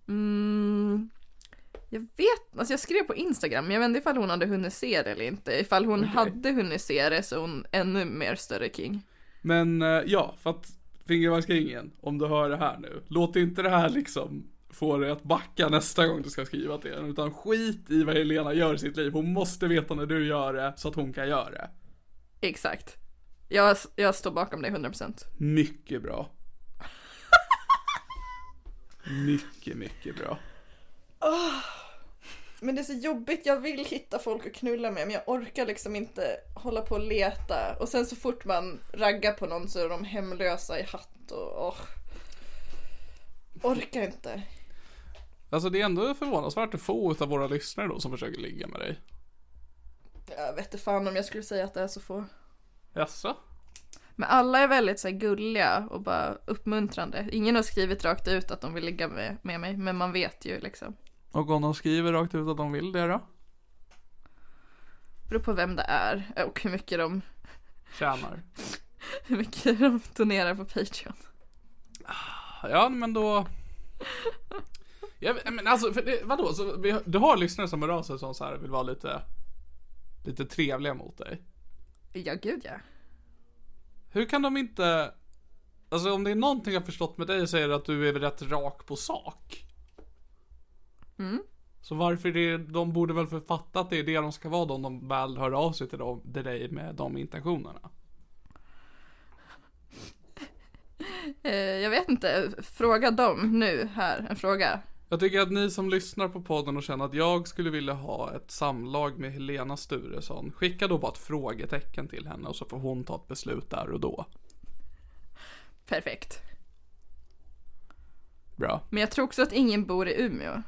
Mm, jag vet, alltså jag skrev på Instagram, men jag vet inte ifall hon hade hunnit se det eller inte. Ifall hon hade hunnit se det så hon ännu mer större king. Men eh, ja, för att Fingerbergskingen, om du hör det här nu, låt inte det här liksom få dig att backa nästa gång du ska skriva till henne, utan skit i vad Helena gör i sitt liv. Hon måste veta när du gör det, så att hon kan göra det. Exakt. Jag, jag står bakom dig 100%. Mycket bra. mycket, mycket bra. Men det är så jobbigt, jag vill hitta folk att knulla med men jag orkar liksom inte hålla på och leta. Och sen så fort man raggar på någon så är de hemlösa i hatt och åh. Orkar inte. Alltså det är ändå förvånansvärt att få av våra lyssnare då som försöker ligga med dig. Jag vet inte fan om jag skulle säga att det är så få. Jaså? Men alla är väldigt så här, gulliga och bara uppmuntrande. Ingen har skrivit rakt ut att de vill ligga med, med mig, men man vet ju liksom. Och om de skriver rakt ut att de vill det då? Beror på vem det är och hur mycket de, Tjänar. hur mycket de donerar på Patreon. Ja, men då... Ja, men alltså, för det, vadå? Så vi, du har lyssnare som hör av sig som så här vill vara lite, lite trevliga mot dig. Ja, gud ja. Hur kan de inte... Alltså om det är någonting jag förstått med dig så är det att du är rätt rak på sak. Mm. Så varför det, de borde väl författa att det är det de ska vara då om de väl hör av sig till, dem, till dig med de intentionerna. Eh, jag vet inte, fråga dem nu här, en fråga. Jag tycker att ni som lyssnar på podden och känner att jag skulle vilja ha ett samlag med Helena Sturesson, skicka då bara ett frågetecken till henne och så får hon ta ett beslut där och då. Perfekt. Bra. Men jag tror också att ingen bor i Umeå.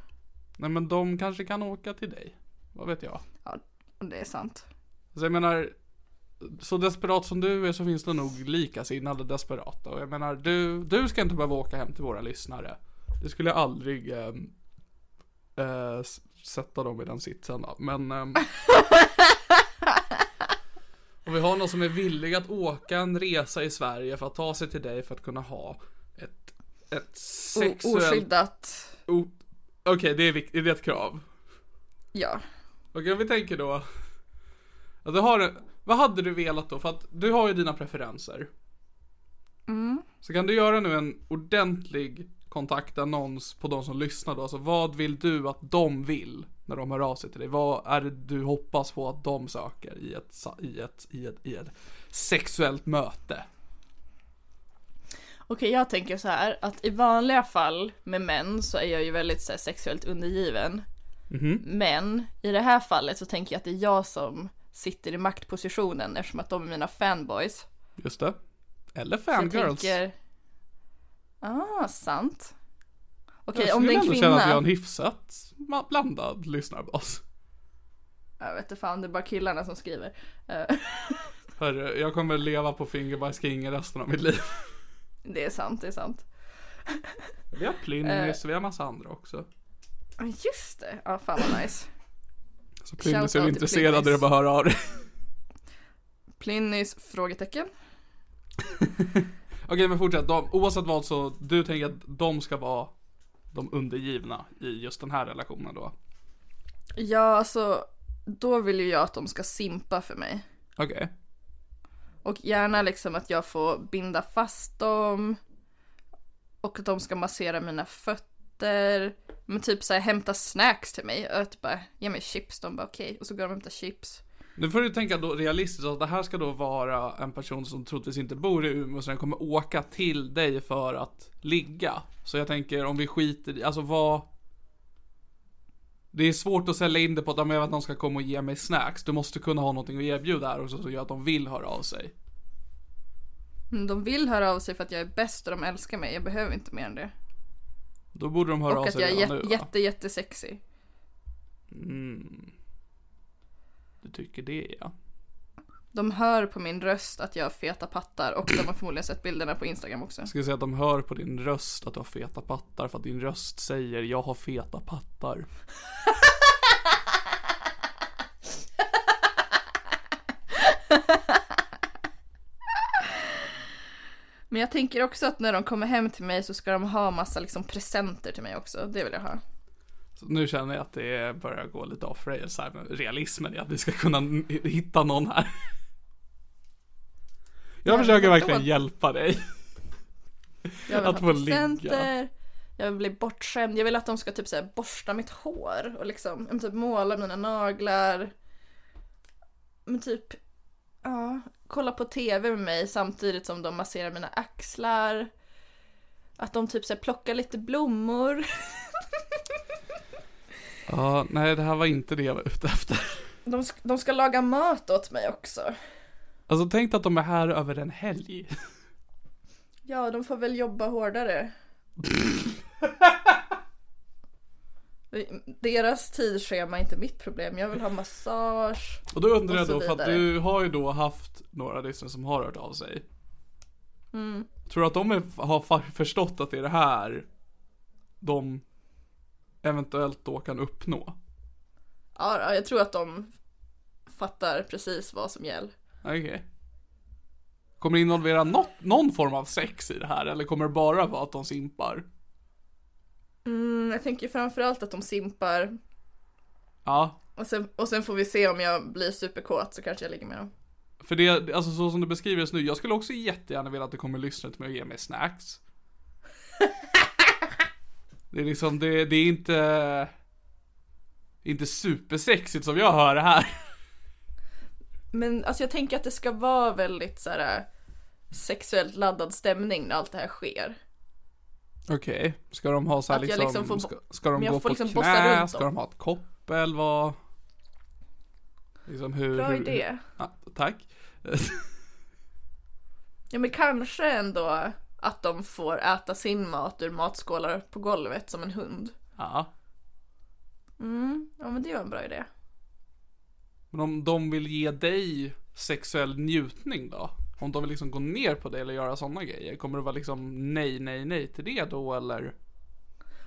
Nej men de kanske kan åka till dig. Vad vet jag. Ja, det är sant. Så jag menar, så desperat som du är så finns det nog likasinnade desperata. Och jag menar, du, du ska inte behöva åka hem till våra lyssnare. Det skulle jag aldrig ehm, eh, s- sätta dem i den sitsen. Men ehm, om vi har någon som är villig att åka en resa i Sverige för att ta sig till dig för att kunna ha ett, ett sexuellt... oskyddat. O- Okej, det är viktigt, är det ett krav? Ja. Okej, om vi tänker då. Att du har, vad hade du velat då? För att du har ju dina preferenser. Så kan du göra nu en ordentlig kontaktannons på de som lyssnar då? Alltså vad vill du att de vill när de hör av sig till dig? Vad är det du hoppas på att de söker i ett, i ett, i ett, i ett sexuellt möte? Okej, jag tänker så här att i vanliga fall med män så är jag ju väldigt så här, sexuellt undergiven. Men i det här fallet så tänker jag att det är jag som sitter i maktpositionen eftersom att de är mina fanboys. Just det. Eller Så jag fangirls. tänker... Ah, sant. Okej, jag om det är en skulle ändå känna att vi har en kvinna... hyfsat blandad lyssnarbas. Jag vet inte fan, det är bara killarna som skriver. Eh, Hörru, jag kommer leva på Fingerbergsking resten av mitt liv. Det är sant, det är sant. Vi har Plynnis, vi har massa andra också. Just det. Ja, fan vad nice. Så Plynnis är intresserad det bara att höra av dig. Plynnis? Frågetecken. Okej men fortsätt, de, oavsett vad så, du tänker att de ska vara de undergivna i just den här relationen då? Ja, alltså då vill ju jag att de ska simpa för mig. Okej. Och gärna liksom att jag får binda fast dem. Och att de ska massera mina fötter. Men typ såhär hämta snacks till mig. Och att bara ge mig chips. De bara okej. Och så går de och hämtar chips. Nu får du tänka då realistiskt att det här ska då vara en person som troligtvis inte bor i Umeå så den kommer åka till dig för att ligga. Så jag tänker om vi skiter i, alltså vad det är svårt att sälja in det på att "Ja, men jag vet att någon ska komma och ge mig snacks. Du måste kunna ha någonting att erbjuda här också som gör att de vill höra av sig. Men de vill höra av sig för att jag är bäst och de älskar mig. Jag behöver inte mer än det. Då borde de höra och av att sig jag är redan jätte, nu va? jätte, jättesexig. Mm. Du tycker det ja. De hör på min röst att jag har feta pattar och de har förmodligen sett bilderna på Instagram också. Jag skulle säga att de hör på din röst att du har feta pattar för att din röst säger jag har feta pattar. Men jag tänker också att när de kommer hem till mig så ska de ha massa liksom presenter till mig också. Det vill jag ha. Så nu känner jag att det börjar gå lite off rails här med realismen i att vi ska kunna hitta någon här. Jag Ja, försöker verkligen då- hjälpa dig. Jag vill Att få ligga. Jag vill bli bortskämd. Jag vill att de ska typ så här borsta mitt hår och liksom typ måla mina naglar. Men typ, ja, kolla på tv med mig samtidigt som de masserar mina axlar. Att de typ så här plockar lite blommor. Ja, nej det här var inte det jag var ute efter. De, de ska laga mat åt mig också. Alltså tänk att de är här över en helg. Ja, de får väl jobba hårdare. Deras tidsschema är inte mitt problem. Jag vill ha massage. Och då undrar Och jag då, för att du har ju då haft några lyssnare som har hört av sig. Mm. Tror du att de är, har förstått att det är det här de eventuellt då kan uppnå? Ja, jag tror att de fattar precis vad som gäller. Okej. Kommer det involvera något, någon form av sex i det här eller kommer det bara vara att de simpar? Mm, jag tänker framförallt att de simpar. Ja, Och sen, och sen får vi se om jag blir superkåt så kanske jag ligger med dem. för det, alltså så som det beskrivs nu, jag skulle också jättegärna vilja att det kommer lyssnare till mig och ge mig snacks. Det är liksom, det, det är inte, inte supersexigt som jag hör det här. Men alltså jag tänker att det ska vara väldigt så här sexuellt laddad stämning när allt det här sker. Okej, ska de ha så här Att liksom, liksom får- ska, ska de gå på liksom knä, ska de ha ett koppel, vad? Liksom hur, Bra hur, idé. Ja, tack. Ja men kanske ändå att de får äta sin mat ur matskålar på golvet som en hund. ja. Mm, ja men det var en bra idé. Men om de vill ge dig sexuell njutning då? Om de vill liksom gå ner på det eller göra sådana grejer, kommer det vara liksom nej, nej, nej till det då eller?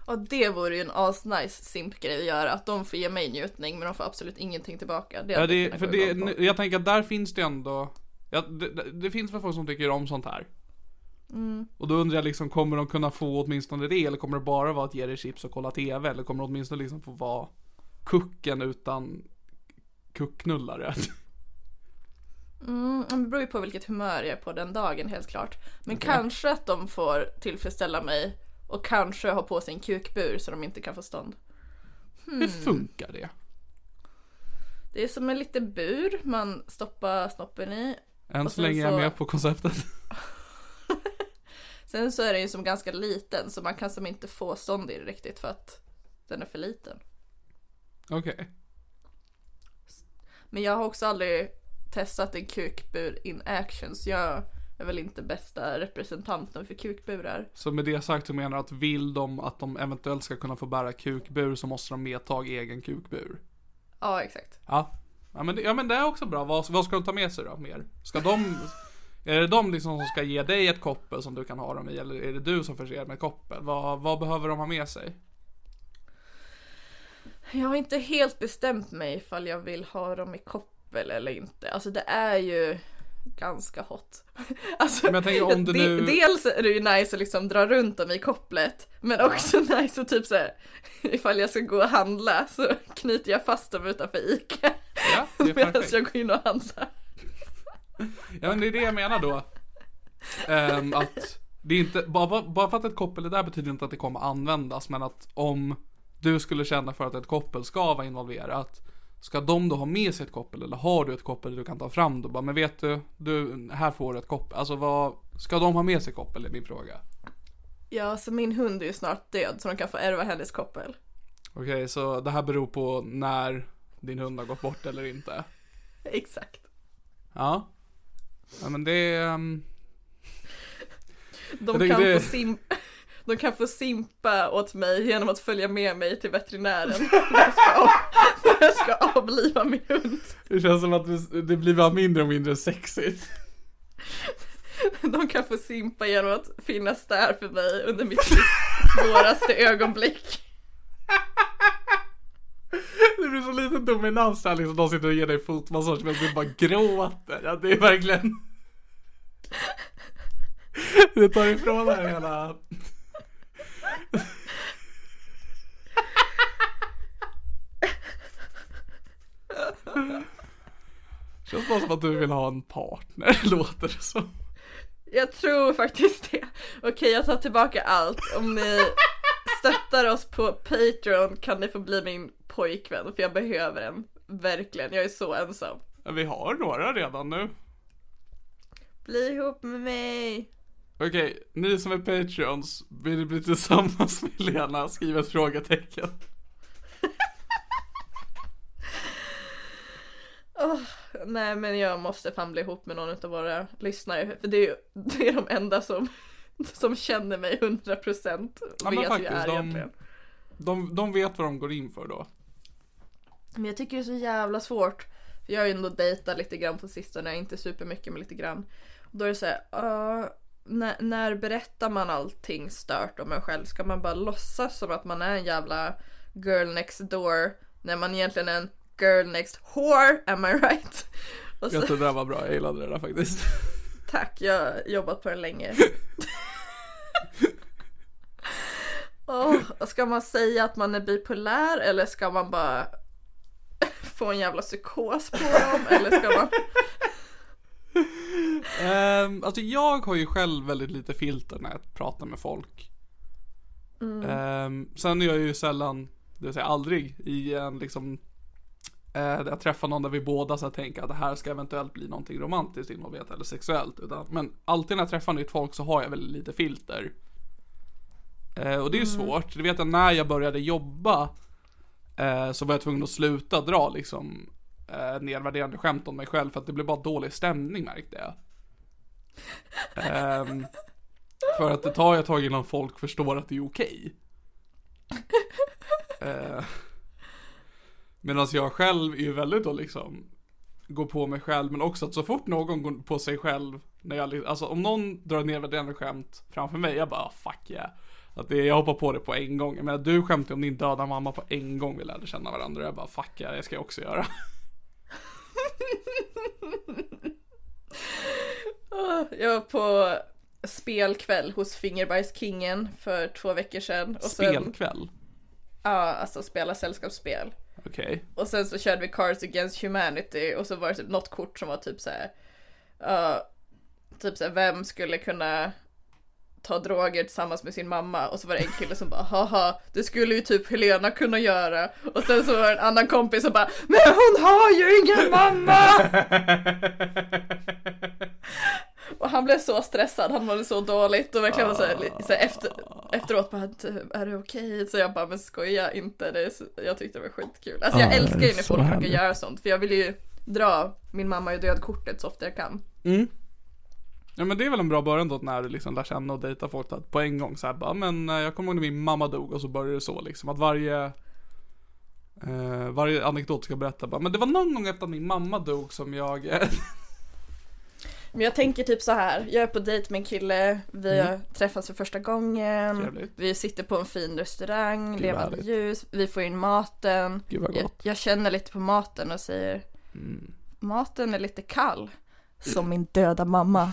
Och det vore ju en asnice simpgrej att göra, att de får ge mig njutning men de får absolut ingenting tillbaka. Det Ja, det, för det, jag tänker att där finns det ändå, ja, det, det- det finns väl folk som tycker om sånt här. Mm. Och då undrar jag liksom, kommer de kunna få åtminstone det eller kommer det bara vara att ge dig chips och kolla TV eller kommer det åtminstone liksom få vara kucken utan kuckknullare? Mm, det beror ju på vilket humör jag är på den dagen helt klart. Men kanske att de får tillfredsställa mig och kanske ha på sig en kukbur så de inte kan få stånd. Hur funkar det? Det är som en liten bur man stoppar snoppen i. Än så länge jag är så- med på konceptet. Sen så är den ju som ganska liten så man kan som inte få stånd i det riktigt för att den är för liten. Okej. Men jag har också aldrig testat en kukbur in action så jag är väl inte bästa representanten för kukburar. Så med det sagt så menar du att vill de att de eventuellt ska kunna få bära kukbur så måste de medta egen kukbur? Ja, exakt. Ja. Ja men, det, ja men det är också bra. Vad, vad ska de ta med sig då mer? Ska de... Är det de liksom som ska ge dig ett koppel som du kan ha dem i eller är det du som förser med koppel? Vad, vad behöver de ha med sig? Jag har inte helt bestämt mig ifall jag vill ha dem i koppel eller inte. Alltså det är ju ganska hot. Alltså, tänker nu- Dels är det ju nice att liksom dra runt dem i kopplet. Men också nice att typ såhär, ifall jag ska gå och handla så knyter jag fast dem utanför ICA. Ja, Medan jag går in och handlar. Ja men det är det jag menar då. Ehm, att det är inte, bara, bara för att ett koppel är där betyder inte att det kommer användas. Men att om du skulle känna för att ett koppel ska vara involverat. Ska de då ha med sig ett koppel eller har du ett koppel du kan ta fram då? Bara, men vet du, du, här får du ett koppel. Alltså vad, ska de ha med sig koppel är min fråga. Ja, så min hund är ju snart död så de kan få ärva hennes koppel. Okej, så det här beror på när din hund har gått bort eller inte. Exakt. Ja. Ja men det ehm, De kan, det- få sim- de kan få simpa åt mig genom att följa med mig till veterinären när jag ska, av- när jag ska avliva min hund. Det känns som att det, blir bara mindre och mindre sexigt. De kan få simpa genom att finnas där för mig under mitt svåraste ögonblick. Det blir så lite dominans här liksom. De sitter och ger dig fotmassage men du bara gråter. Ja, det är verkligen. Det tar ifrån här hela. Känns bara som att du vill ha en partner, låter det som. Jag tror faktiskt det. Okej, jag tar tillbaka allt. Om ni stöttar oss på Patreon kan ni få bli min pojkvän för jag behöver en. Verkligen, jag är så ensam. Vi har några redan nu. Bli ihop med mig. Okej, ni som är Patreons, vill ni bli tillsammans med Lena? Skriv ett frågetecken. Nej men jag måste fan bli ihop med någon av våra lyssnare. För det är ju det är de enda som, som känner mig 100% och Ja, vet hur jag faktiskt, är de- egentligen. De, de vet vad de går in för då. Men jag tycker det är så jävla svårt. För jag har ju ändå dejtat lite grann på sistone, inte supermycket men lite grann. Och då är det såhär, uh, när, när berättar man allting stört om en själv? Ska man bara låtsas som att man är en jävla girl next door när man egentligen är en girl next whore, am I right? Och Jag så, tror det där var bra, jag gillade det där faktiskt. tack, jag har jobbat på det länge. Åh, ska man säga att man är bipolär eller ska man bara få en jävla psykos på dem? Eller ska man... Um, alltså jag har ju själv väldigt lite filter när jag pratar med folk. Ehm, sen är jag ju sällan, det vill säga aldrig, i en liksom jag träffar någon där vi båda så tänker att det här ska eventuellt bli någonting romantiskt involverat eller sexuellt. Utan, men alltid när jag träffar nytt folk så har jag väldigt lite filter. Eh, och det är ju svårt. Det vet jag när jag började jobba eh, så var jag tvungen att sluta dra liksom eh, nedvärderande skämt om mig själv för att det blev bara dålig stämning märkte jag. Ehm, för att det tar ett tag innan folk förstår att det är okej. Eh, Medan jag själv är ju väldigt då liksom Går på mig själv men också att så fort någon går på sig själv när jag, Alltså om någon drar nedvärderande skämt framför mig, jag bara "Ah, fuck yeah Att det, jag hoppar på det på en gång. Men du skämtade om din döda mamma på en gång vi lärde känna varandra. Jag bara fuck yeah, det ska jag också göra. Åh, Jag var på spelkväll hos Fingerbajskingen för två veckor sedan. Och sen, Spelkväll. Ja, alltså spela sällskapsspel. Okej. Och sen så körde vi Cards Against Humanity och så var det typ något kort som var typ så här. ja, typ så här, vem skulle kunna ta droger tillsammans med sin mamma och så var det en kille som bara haha det skulle ju typ Helena kunna göra och sen så var det en annan kompis som bara men hon har ju ingen mamma! och han blev så stressad, han mådde så dåligt och verkligen var så här, så här efter, efteråt bara "Du, är det okej? Så jag bara men skoja inte, det så, jag tyckte det var skitkul. Alltså jag Ja, älskar ju när folk brukar härligt. göra sånt för jag vill ju dra min mamma är död kortet så ofta jag kan. Mm. Ja men det är väl en bra början då när du liksom lär känna och dejta folk att på en gång så här bara, men eh, jag kommer ihåg när min mamma dog och så började det så liksom att varje eh, varje anekdot ska jag berätta bara, men det var någon gång efter att min mamma dog som jag eh, Men jag tänker typ så här, jag är på dejt med en kille, vi har träffats för första gången, Mm. Trevligt. vi sitter på en fin restaurang, Gud, levande härligt. ljus, vi får in maten. Gud vad Jag, gott. jag känner lite på maten och säger Mm. Maten är lite kall. Som min döda mamma.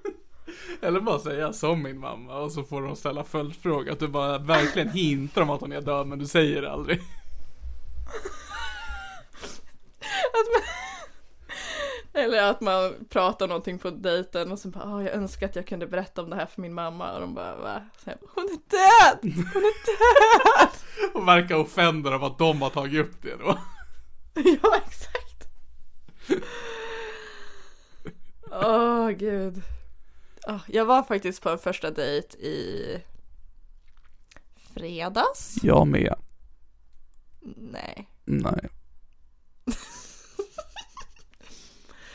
Eller bara säga som min mamma och så får de ställa följdfråga. Att du bara verkligen hintar om att hon är död men du säger det aldrig. Eller att man pratar någonting på dejten och så bara "Åh, jag önskar att jag kunde berätta om det här för min mamma och de bara va? Så bara, Hon är död! Hon är död! Och verkar offended av att de har tagit upp det då. ja exakt. Åh gud. Åh, jag var faktiskt på en första dejt i fredags. Jag med. Nej. Nej.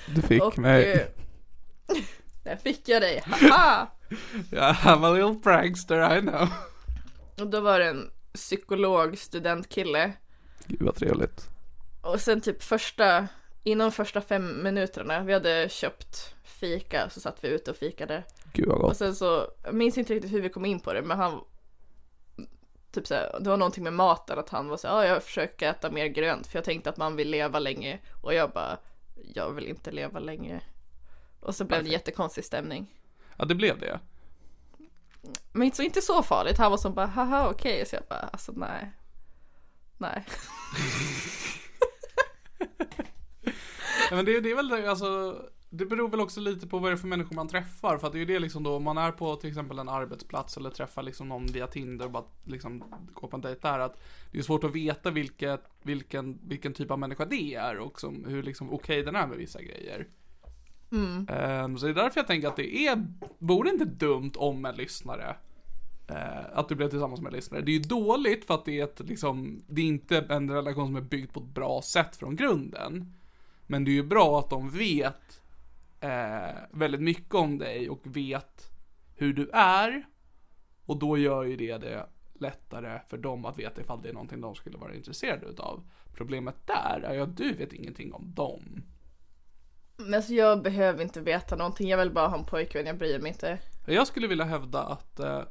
Du fick Och mig. eh, där fick jag dig, haha! Yeah, I'm a little prankster, I know. Och då var det en psykolog, studentkille. Gud vad trevligt. Och sen typ första, inom första fem minuterna, vi hade köpt fika, så satt vi ute och fikade. Gud vad Och gott. sen så, jag minns inte riktigt hur vi kom in på det, men han Typ såhär, det var någonting med maten, att han var såhär, ja jag försöker äta mer grönt för jag tänkte att man vill leva länge och jag bara, jag vill inte leva länge. Och så blev det jättekonstig stämning. Ja, det blev det. Men så inte så farligt, han var som bara, haha okej, så jag bara, alltså nej. Nej. Ja, men det, det är väl det, alltså det beror väl också lite på vad det är för människor man träffar. För att det är ju det liksom då, om man är på till exempel en arbetsplats eller träffar liksom någon via Tinder och bara liksom går på en dejt där. Att det är svårt att veta vilket, vilken, vilken typ av människa det är och som, hur liksom okej den är med vissa grejer. Ehm, så det är därför jag tänker att det är, vore inte dumt om en lyssnare eh, att du blev tillsammans med en lyssnare. Det är ju dåligt för att det är ett liksom, det är inte en relation som är byggd på ett bra sätt från grunden. Men det är ju bra att de vet eh, väldigt mycket om dig och vet hur du är. Och då gör ju det det lättare för dem att veta ifall det är någonting de skulle vara intresserade utav. Problemet där är ju att du vet ingenting om dem. Men alltså jag behöver inte veta någonting, jag vill bara ha en pojkvän, jag bryr mig inte. Jag skulle vilja hävda att eh,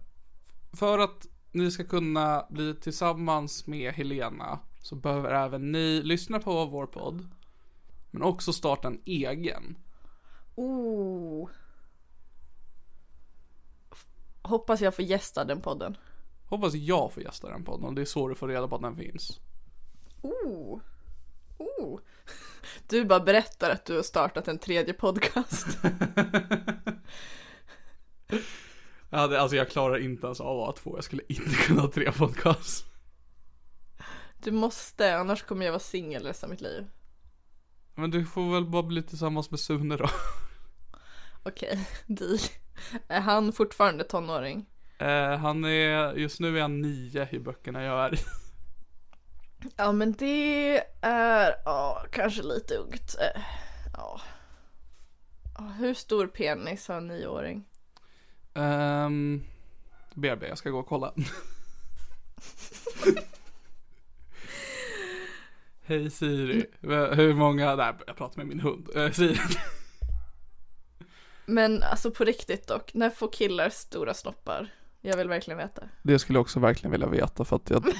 för att ni ska kunna bli tillsammans med Helena så behöver även ni lyssna på vår podd. Men också starta en egen. Oh. Hoppas jag får gästa den podden. Hoppas jag får gästa den podden och det är så du får reda på att den finns. Oh. Oh. Du bara berättar att du har startat en tredje podcast. Jag hade, alltså jag klarar inte ens av att två, jag skulle inte kunna ha tre podcast. Du måste, annars kommer jag vara singel resten av mitt liv. Men du får väl bara bli tillsammans med Sune då. Okej, deal. Är han fortfarande tonåring? Eh, han är, just nu är han nio i böckerna jag är i. Ja men det är, ja kanske lite ungt. Eh, Ja. Hur stor penis har en nioåring? Um, BRB, jag ska gå och kolla. Hej Siri, hur många, nej jag pratar med min hund. Eh, Siri. Men alltså på riktigt dock, när får killar stora snoppar? Jag vill verkligen veta. Det skulle jag också verkligen vilja veta för att jag...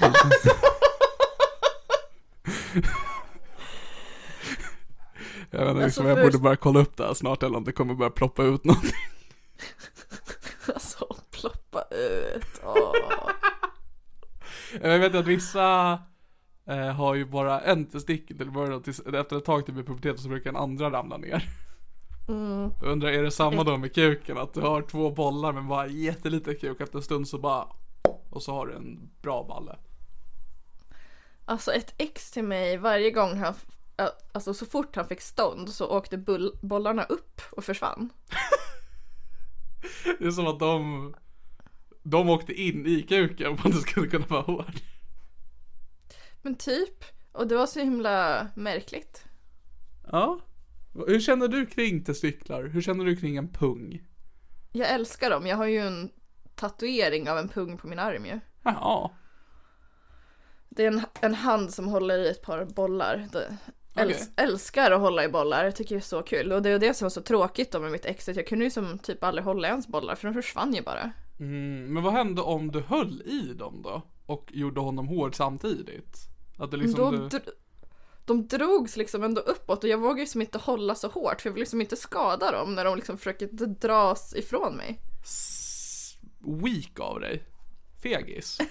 jag vet inte Alltså, liksom, jag först- borde börja kolla upp det här snart eller om det kommer börja ploppa ut någonting. Alltså ploppa ut. Åh. Jag vet att vissa eh, har ju bara en testikel till början och efter ett tag till vid puberteten så brukar den andra ramla ner. Mm. Jag undrar, är det samma då med kuken? Att du har två bollar men bara jätteliten kuk efter en stund så bara och så har du en bra balle. Alltså ett ex till mig, varje gång han, alltså så fort han fick stånd så åkte bull, bollarna upp och försvann. Det är som att de de åkte in i kuken för att det skulle kunna vara hård. Men typ, och det var så himla märkligt. Ja. Hur känner du kring testiklar? Hur känner du kring en pung? Jag älskar dem, jag har ju en tatuering av en pung på min arm ju. Jaha. Det är en, en hand som håller i ett par bollar. Det, Okej. Älskar att hålla i bollar, jag tycker det är så kul. Och det är det som var så tråkigt då med mitt ex, att jag kunde ju som typ aldrig hålla i hans bollar för de försvann ju bara. Mm, men vad hände om du höll i dem då? Och gjorde honom hård samtidigt? Att det liksom då, du... de drogs liksom ändå uppåt och jag vågar ju som inte hålla så hårt för jag vill liksom inte skada dem när de liksom försöker dras ifrån mig. S- Weak av dig. Fegis.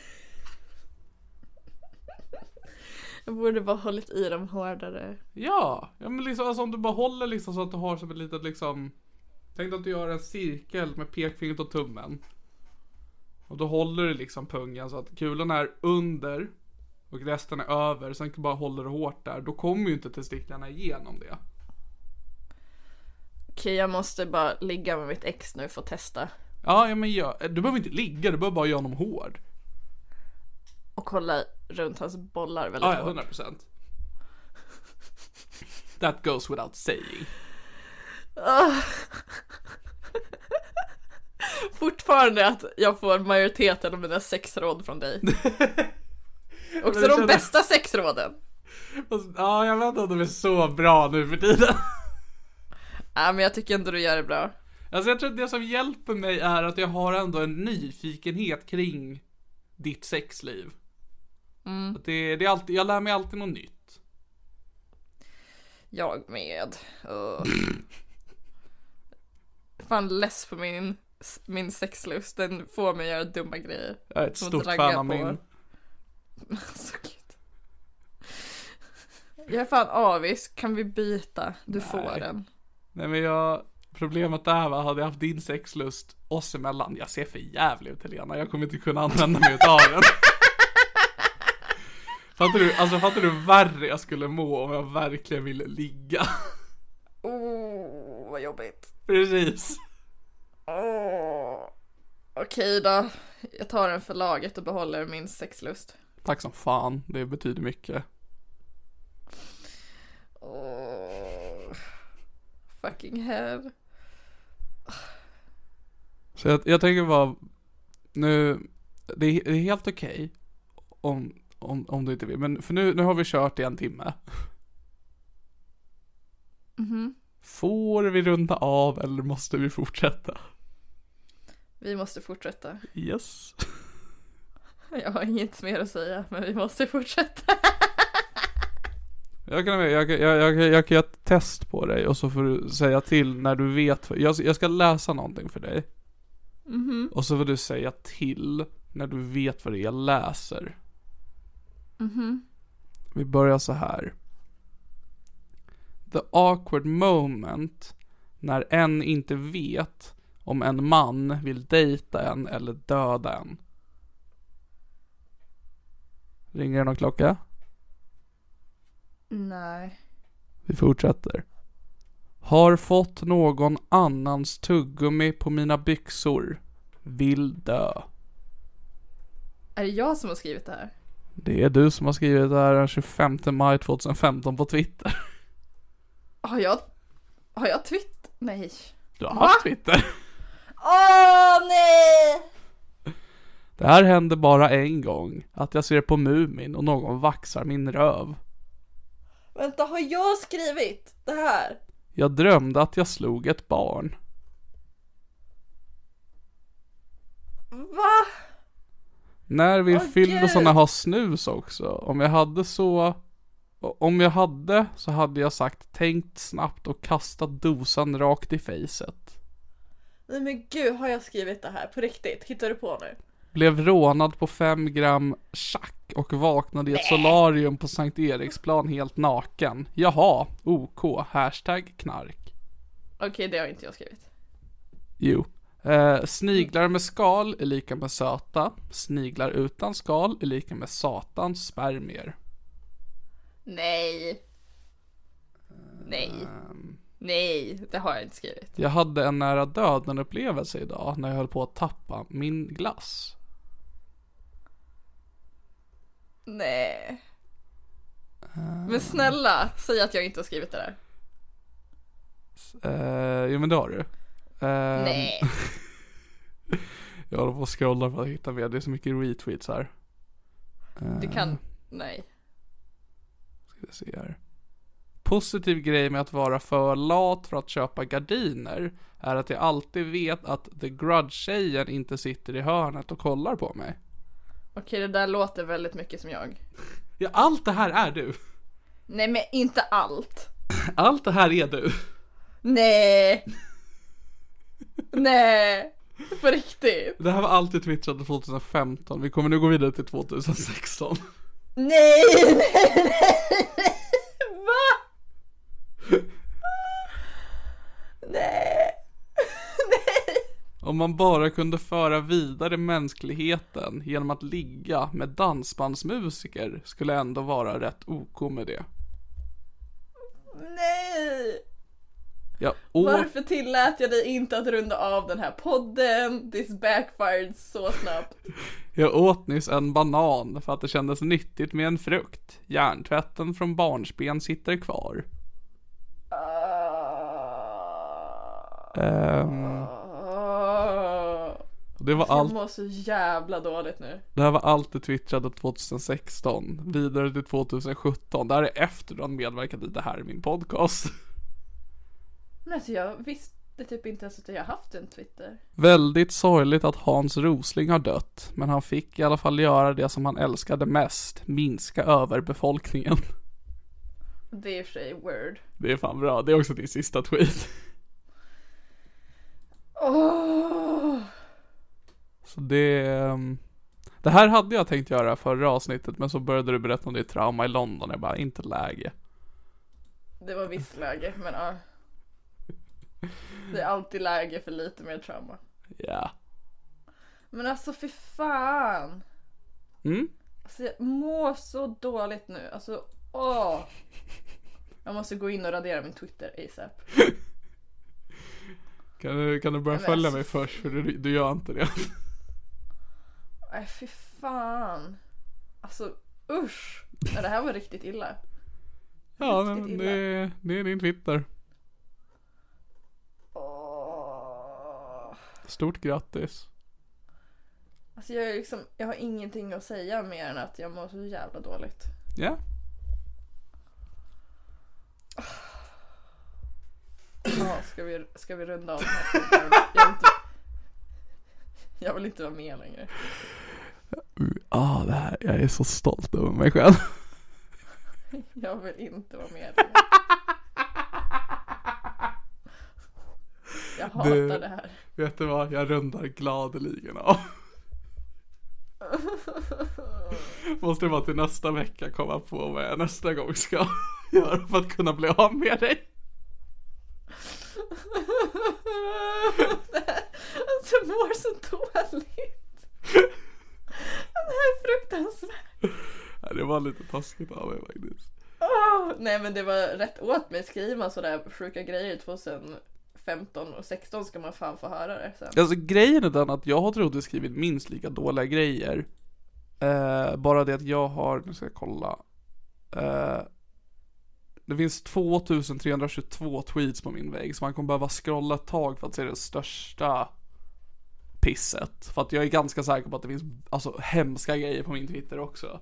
Jag borde bara hållit i dem hårdare. Ja, ja men liksom alltså om du bara håller liksom så att du har som ett litet liksom Tänk dig att du gör en cirkel med pekfingret och tummen. Och då håller du liksom pungen så att kulan är under och resten är över. Sen bara håller du hårt där. Då kommer ju inte testiklarna igenom det. Okej, jag måste bara ligga med mitt ex nu för att testa. Ja, ja men ja, du behöver inte ligga, du behöver bara göra honom hård. Och kolla runt hans bollar väldigt Ja, ja, hårt. 100%. That goes without saying. fortfarande att jag får majoriteten av mina sexråd från dig. Också de känner- bästa sexråden. Ja, jag vet inte om de är så bra nu för tiden. Ja men jag tycker ändå du gör det bra. Alltså jag tror att det som hjälper mig är att jag har ändå en nyfikenhet kring ditt sexliv. Att det, det är alltid, jag lär mig alltid något nytt. Jag med. Uh. Fan less på min, min sexlust. Den får mig att göra dumma grejer. Jag är ett stort fan av på. min. Så gud. Jag är fan avis. Kan vi byta? Du får den. Nej men jag, problemet är va, hade jag haft din sexlust oss emellan, jag ser för jävlig ut Helena, jag kommer inte kunna använda mig utav den. Fattar du, alltså fattar du hur värre jag skulle må om jag verkligen ville ligga? Oh, vad jobbigt. Precis. Oh. Okej då. Jag tar den för laget och behåller min sexlust. Tack som fan, det betyder mycket. Oh. Fucking hell. Så jag, jag tänker bara, nu, det är, det är helt okej om, om, om du inte vill, men för nu, nu har vi kört i en timme. Får vi runda av eller måste vi fortsätta? Vi måste fortsätta. Yes. Jag har inget mer att säga, men vi måste fortsätta. Jag kan, jag, kan- jag, jag, jag kan göra ett test på dig och så får du säga till när du vet, jag, jag ska läsa någonting för dig. Och så får du säga till när du vet vad det är jag läser. Vi börjar så här. The awkward moment när en inte vet om en man vill dejta en eller döda en. Ringer det någon klocka? Nej. Vi fortsätter. Har fått någon annans tuggummi på mina byxor. Vill dö. Är det jag som har skrivit det här? Det är du som har skrivit det här den 25 maj 2015 på Twitter. Har jag... Har jag twitt? Nej. Du har haft Twitter. Åh nej! Det här händer bara en gång. Att jag ser på Mumin och någon vaxar min röv. Vänta, har jag skrivit det här? Jag drömde att jag slog ett barn. Va? När vill Åh, fyllosarna gud. ha snus också? Om jag hade så... Om jag hade så hade jag sagt tänkt snabbt och kastat dosan rakt i facet. Nej men gud, har jag skrivit det här på riktigt? Hittar du på nu? Blev rånad på 5 gram tjack och vaknade i ett solarium på Sankt Eriksplan helt naken. Jaha, OK, hashtag knark. Okej, det har inte jag skrivit. Jo. Eh, sniglar med skal är lika med söta. Sniglar utan skal är lika med satans spermier. Nej. Nej. Nej, det har jag inte skrivit. Jag hade en nära döden upplevelse idag när jag höll på att tappa min glass. Nej. Men snälla, säg att jag inte har skrivit det där. Eh, jo men det har du. Eh, Nej. Jag håller på att scrolla för att hitta mer, det är så mycket retweets här. Du kan... Nej. Ska vi se här. Positiv grej med att vara för lat för att köpa gardiner är att jag alltid vet att the grudge-tjejen inte sitter i hörnet och kollar på mig. Okej, det där låter väldigt mycket som jag. Ja, allt det här är du. Nej, men inte allt. Allt det här är du. Nej. Nej. På riktigt. Det här var alltid twittrade 2015, vi kommer nu gå vidare till 2016. Nej, nej, nej. Va? Nej. Nej. Om man bara kunde föra vidare mänskligheten genom att ligga med dansbandsmusiker skulle ändå vara rätt OK med det. Nej. Jag åt, Varför tillät jag dig inte att runda av den här podden? This backfired så snabbt. jag åt nyss en banan för att det kändes nyttigt med en frukt. Hjärntvätten från barnsben sitter kvar. Ah. Ehm, Och det var Jag allt, mår så jävla dåligt nu. det här var allt du twittrade 2016. Vidare till 2017. Det här är efter du har medverkat i det här i min podcast. Men alltså jag visste typ inte ens att jag haft en Twitter. Väldigt sorgligt att Hans Rosling har dött, men han fick i alla fall göra det som han älskade mest, minska överbefolkningen. Det är i och för sig word. Det är fan bra, det är också din sista tweet. Åh! Så det... ehm, Det här hade jag tänkt göra förra avsnittet, men så började du berätta om ditt trauma i London, jag bara, inte läge. Det var visst läge, men ja. Det är alltid läge för lite mer trauma. Ja. Men alltså fy fan. Mm? Alltså jag mår så dåligt nu. Alltså åh. Jag måste gå in och radera min Twitter ASAP. Kan du, kan du börja Men följa alltså- mig först, för du, du gör inte det. Nej fy fan. Alltså usch. Nej, det här var riktigt illa. Ja, Riktigt men illa. det, det är din Twitter. Åh. Stort grattis. Alltså jag, är liksom, jag har ingenting att säga mer än att jag mår så jävla dåligt. Ja. Ja, ska vi, ska vi runda av här jag, vill inte, jag vill inte vara med längre. Ah, det här, jag är så stolt över mig själv. Jag vill inte vara med längre. Jag hatar Det- det här. Vet du vad, jag rundar gladeligen av. Måste bara till nästa vecka komma på vad jag nästa gång ska göra för att kunna bli av med dig. Alltså mår så dåligt. Det här är fruktansvärt. Ja, Det var lite taskigt av mig faktiskt. Åh, nej men det var rätt åt mig. Skriver man sådär sjuka grejer 2015 och 16 ska man fan få höra det sen. Alltså grejen är den att jag har troligtvis skrivit minst lika dåliga grejer. Eh, bara det att jag har, nu ska jag kolla. Eh, det finns 2322 tweets på min vägg, så man kommer behöva scrolla ett tag för att se det största pisset. För att jag är ganska säker på att det finns alltså hemska grejer på min Twitter också.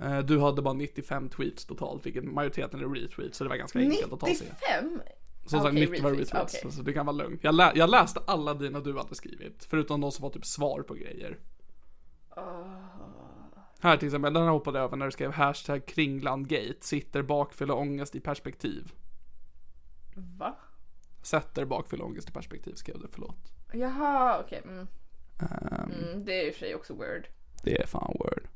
Eh, du hade bara 95 tweets totalt, vilket majoriteten är retweets, så det var ganska enkelt att ta sig. 95? Som sagt, Okej, 90 var retweets, okej. så du kan vara lugn. Jag, lä- jag läste alla dina du hade skrivit, förutom de som var typ svar på grejer. Här till exempel, den här hoppade över när du skrev hashtag kringlandgate, sitter bakfylla ångest i perspektiv. Va? Sätter bakfylla ångest i perspektiv skrev du, förlåt. Jaha, okej. Mm. Ehm, Mm, det är i och för sig också word. det är fan word.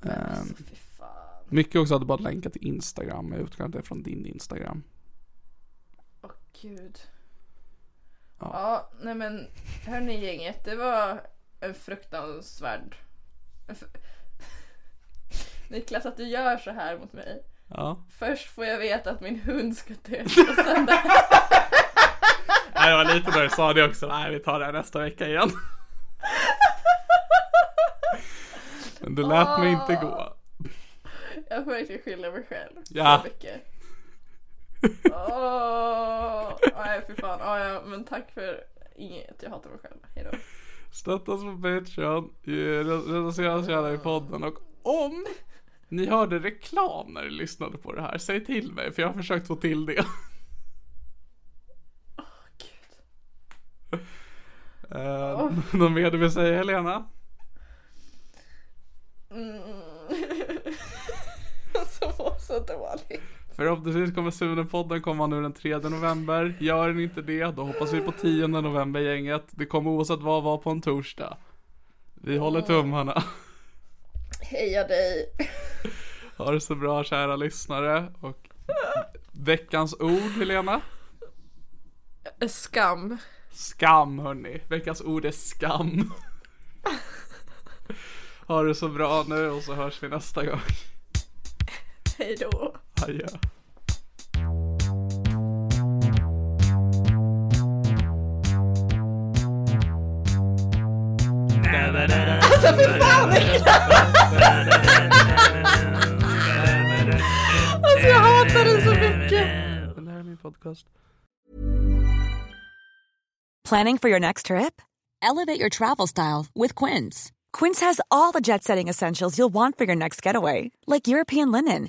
Men alltså fy fan. mycket också hade bara länkat till Instagram, jag utgår inte från din Instagram. Åh gud. Ja. Ja. nej men hörni gänget, det var en fruktansvärd... Niklas, att du gör så här mot mig. Ja. Först får jag veta att min hund ska dö och sen det här. Nej, jag var lite när du sa det också. Nej, vi tar det här nästa vecka igen. Men du lät mig inte gå. Jag får verkligen skylla mig själv. Ja. Så mycket. Åh, nej fy fan. Ja, ja, men tack för inget. Jag hatar mig själv. Hejdå. Stötta oss på Patreon, ge- recensera oss gärna i podden och om ni hörde reklam när ni lyssnade på det här, säg till mig för jag har försökt få till det. Gud. Uh, Något mer du vill säga Helena? Mm. Alltså mår så dåligt. Förhoppningsvis kommer Sune-podden komma nu den 3 november. Gör den inte det, då hoppas vi på 10 november gänget. Det kommer oavsett vad vara på en torsdag. Vi håller tummarna. Heja dig. Ha det så bra kära lyssnare. Och veckans ord Helena? Skam. Skam hörni. Veckans ord är skam. Ha det så bra nu och så hörs vi nästa gång. Hejdå. Adjö. Alltså fy fan Alltså jag hatar den så mycket. Det här är min podcast. Planning for your next trip? Elevate your travel style with Quince. Quince has all the jet setting essentials you'll want for your next getaway, like European linen,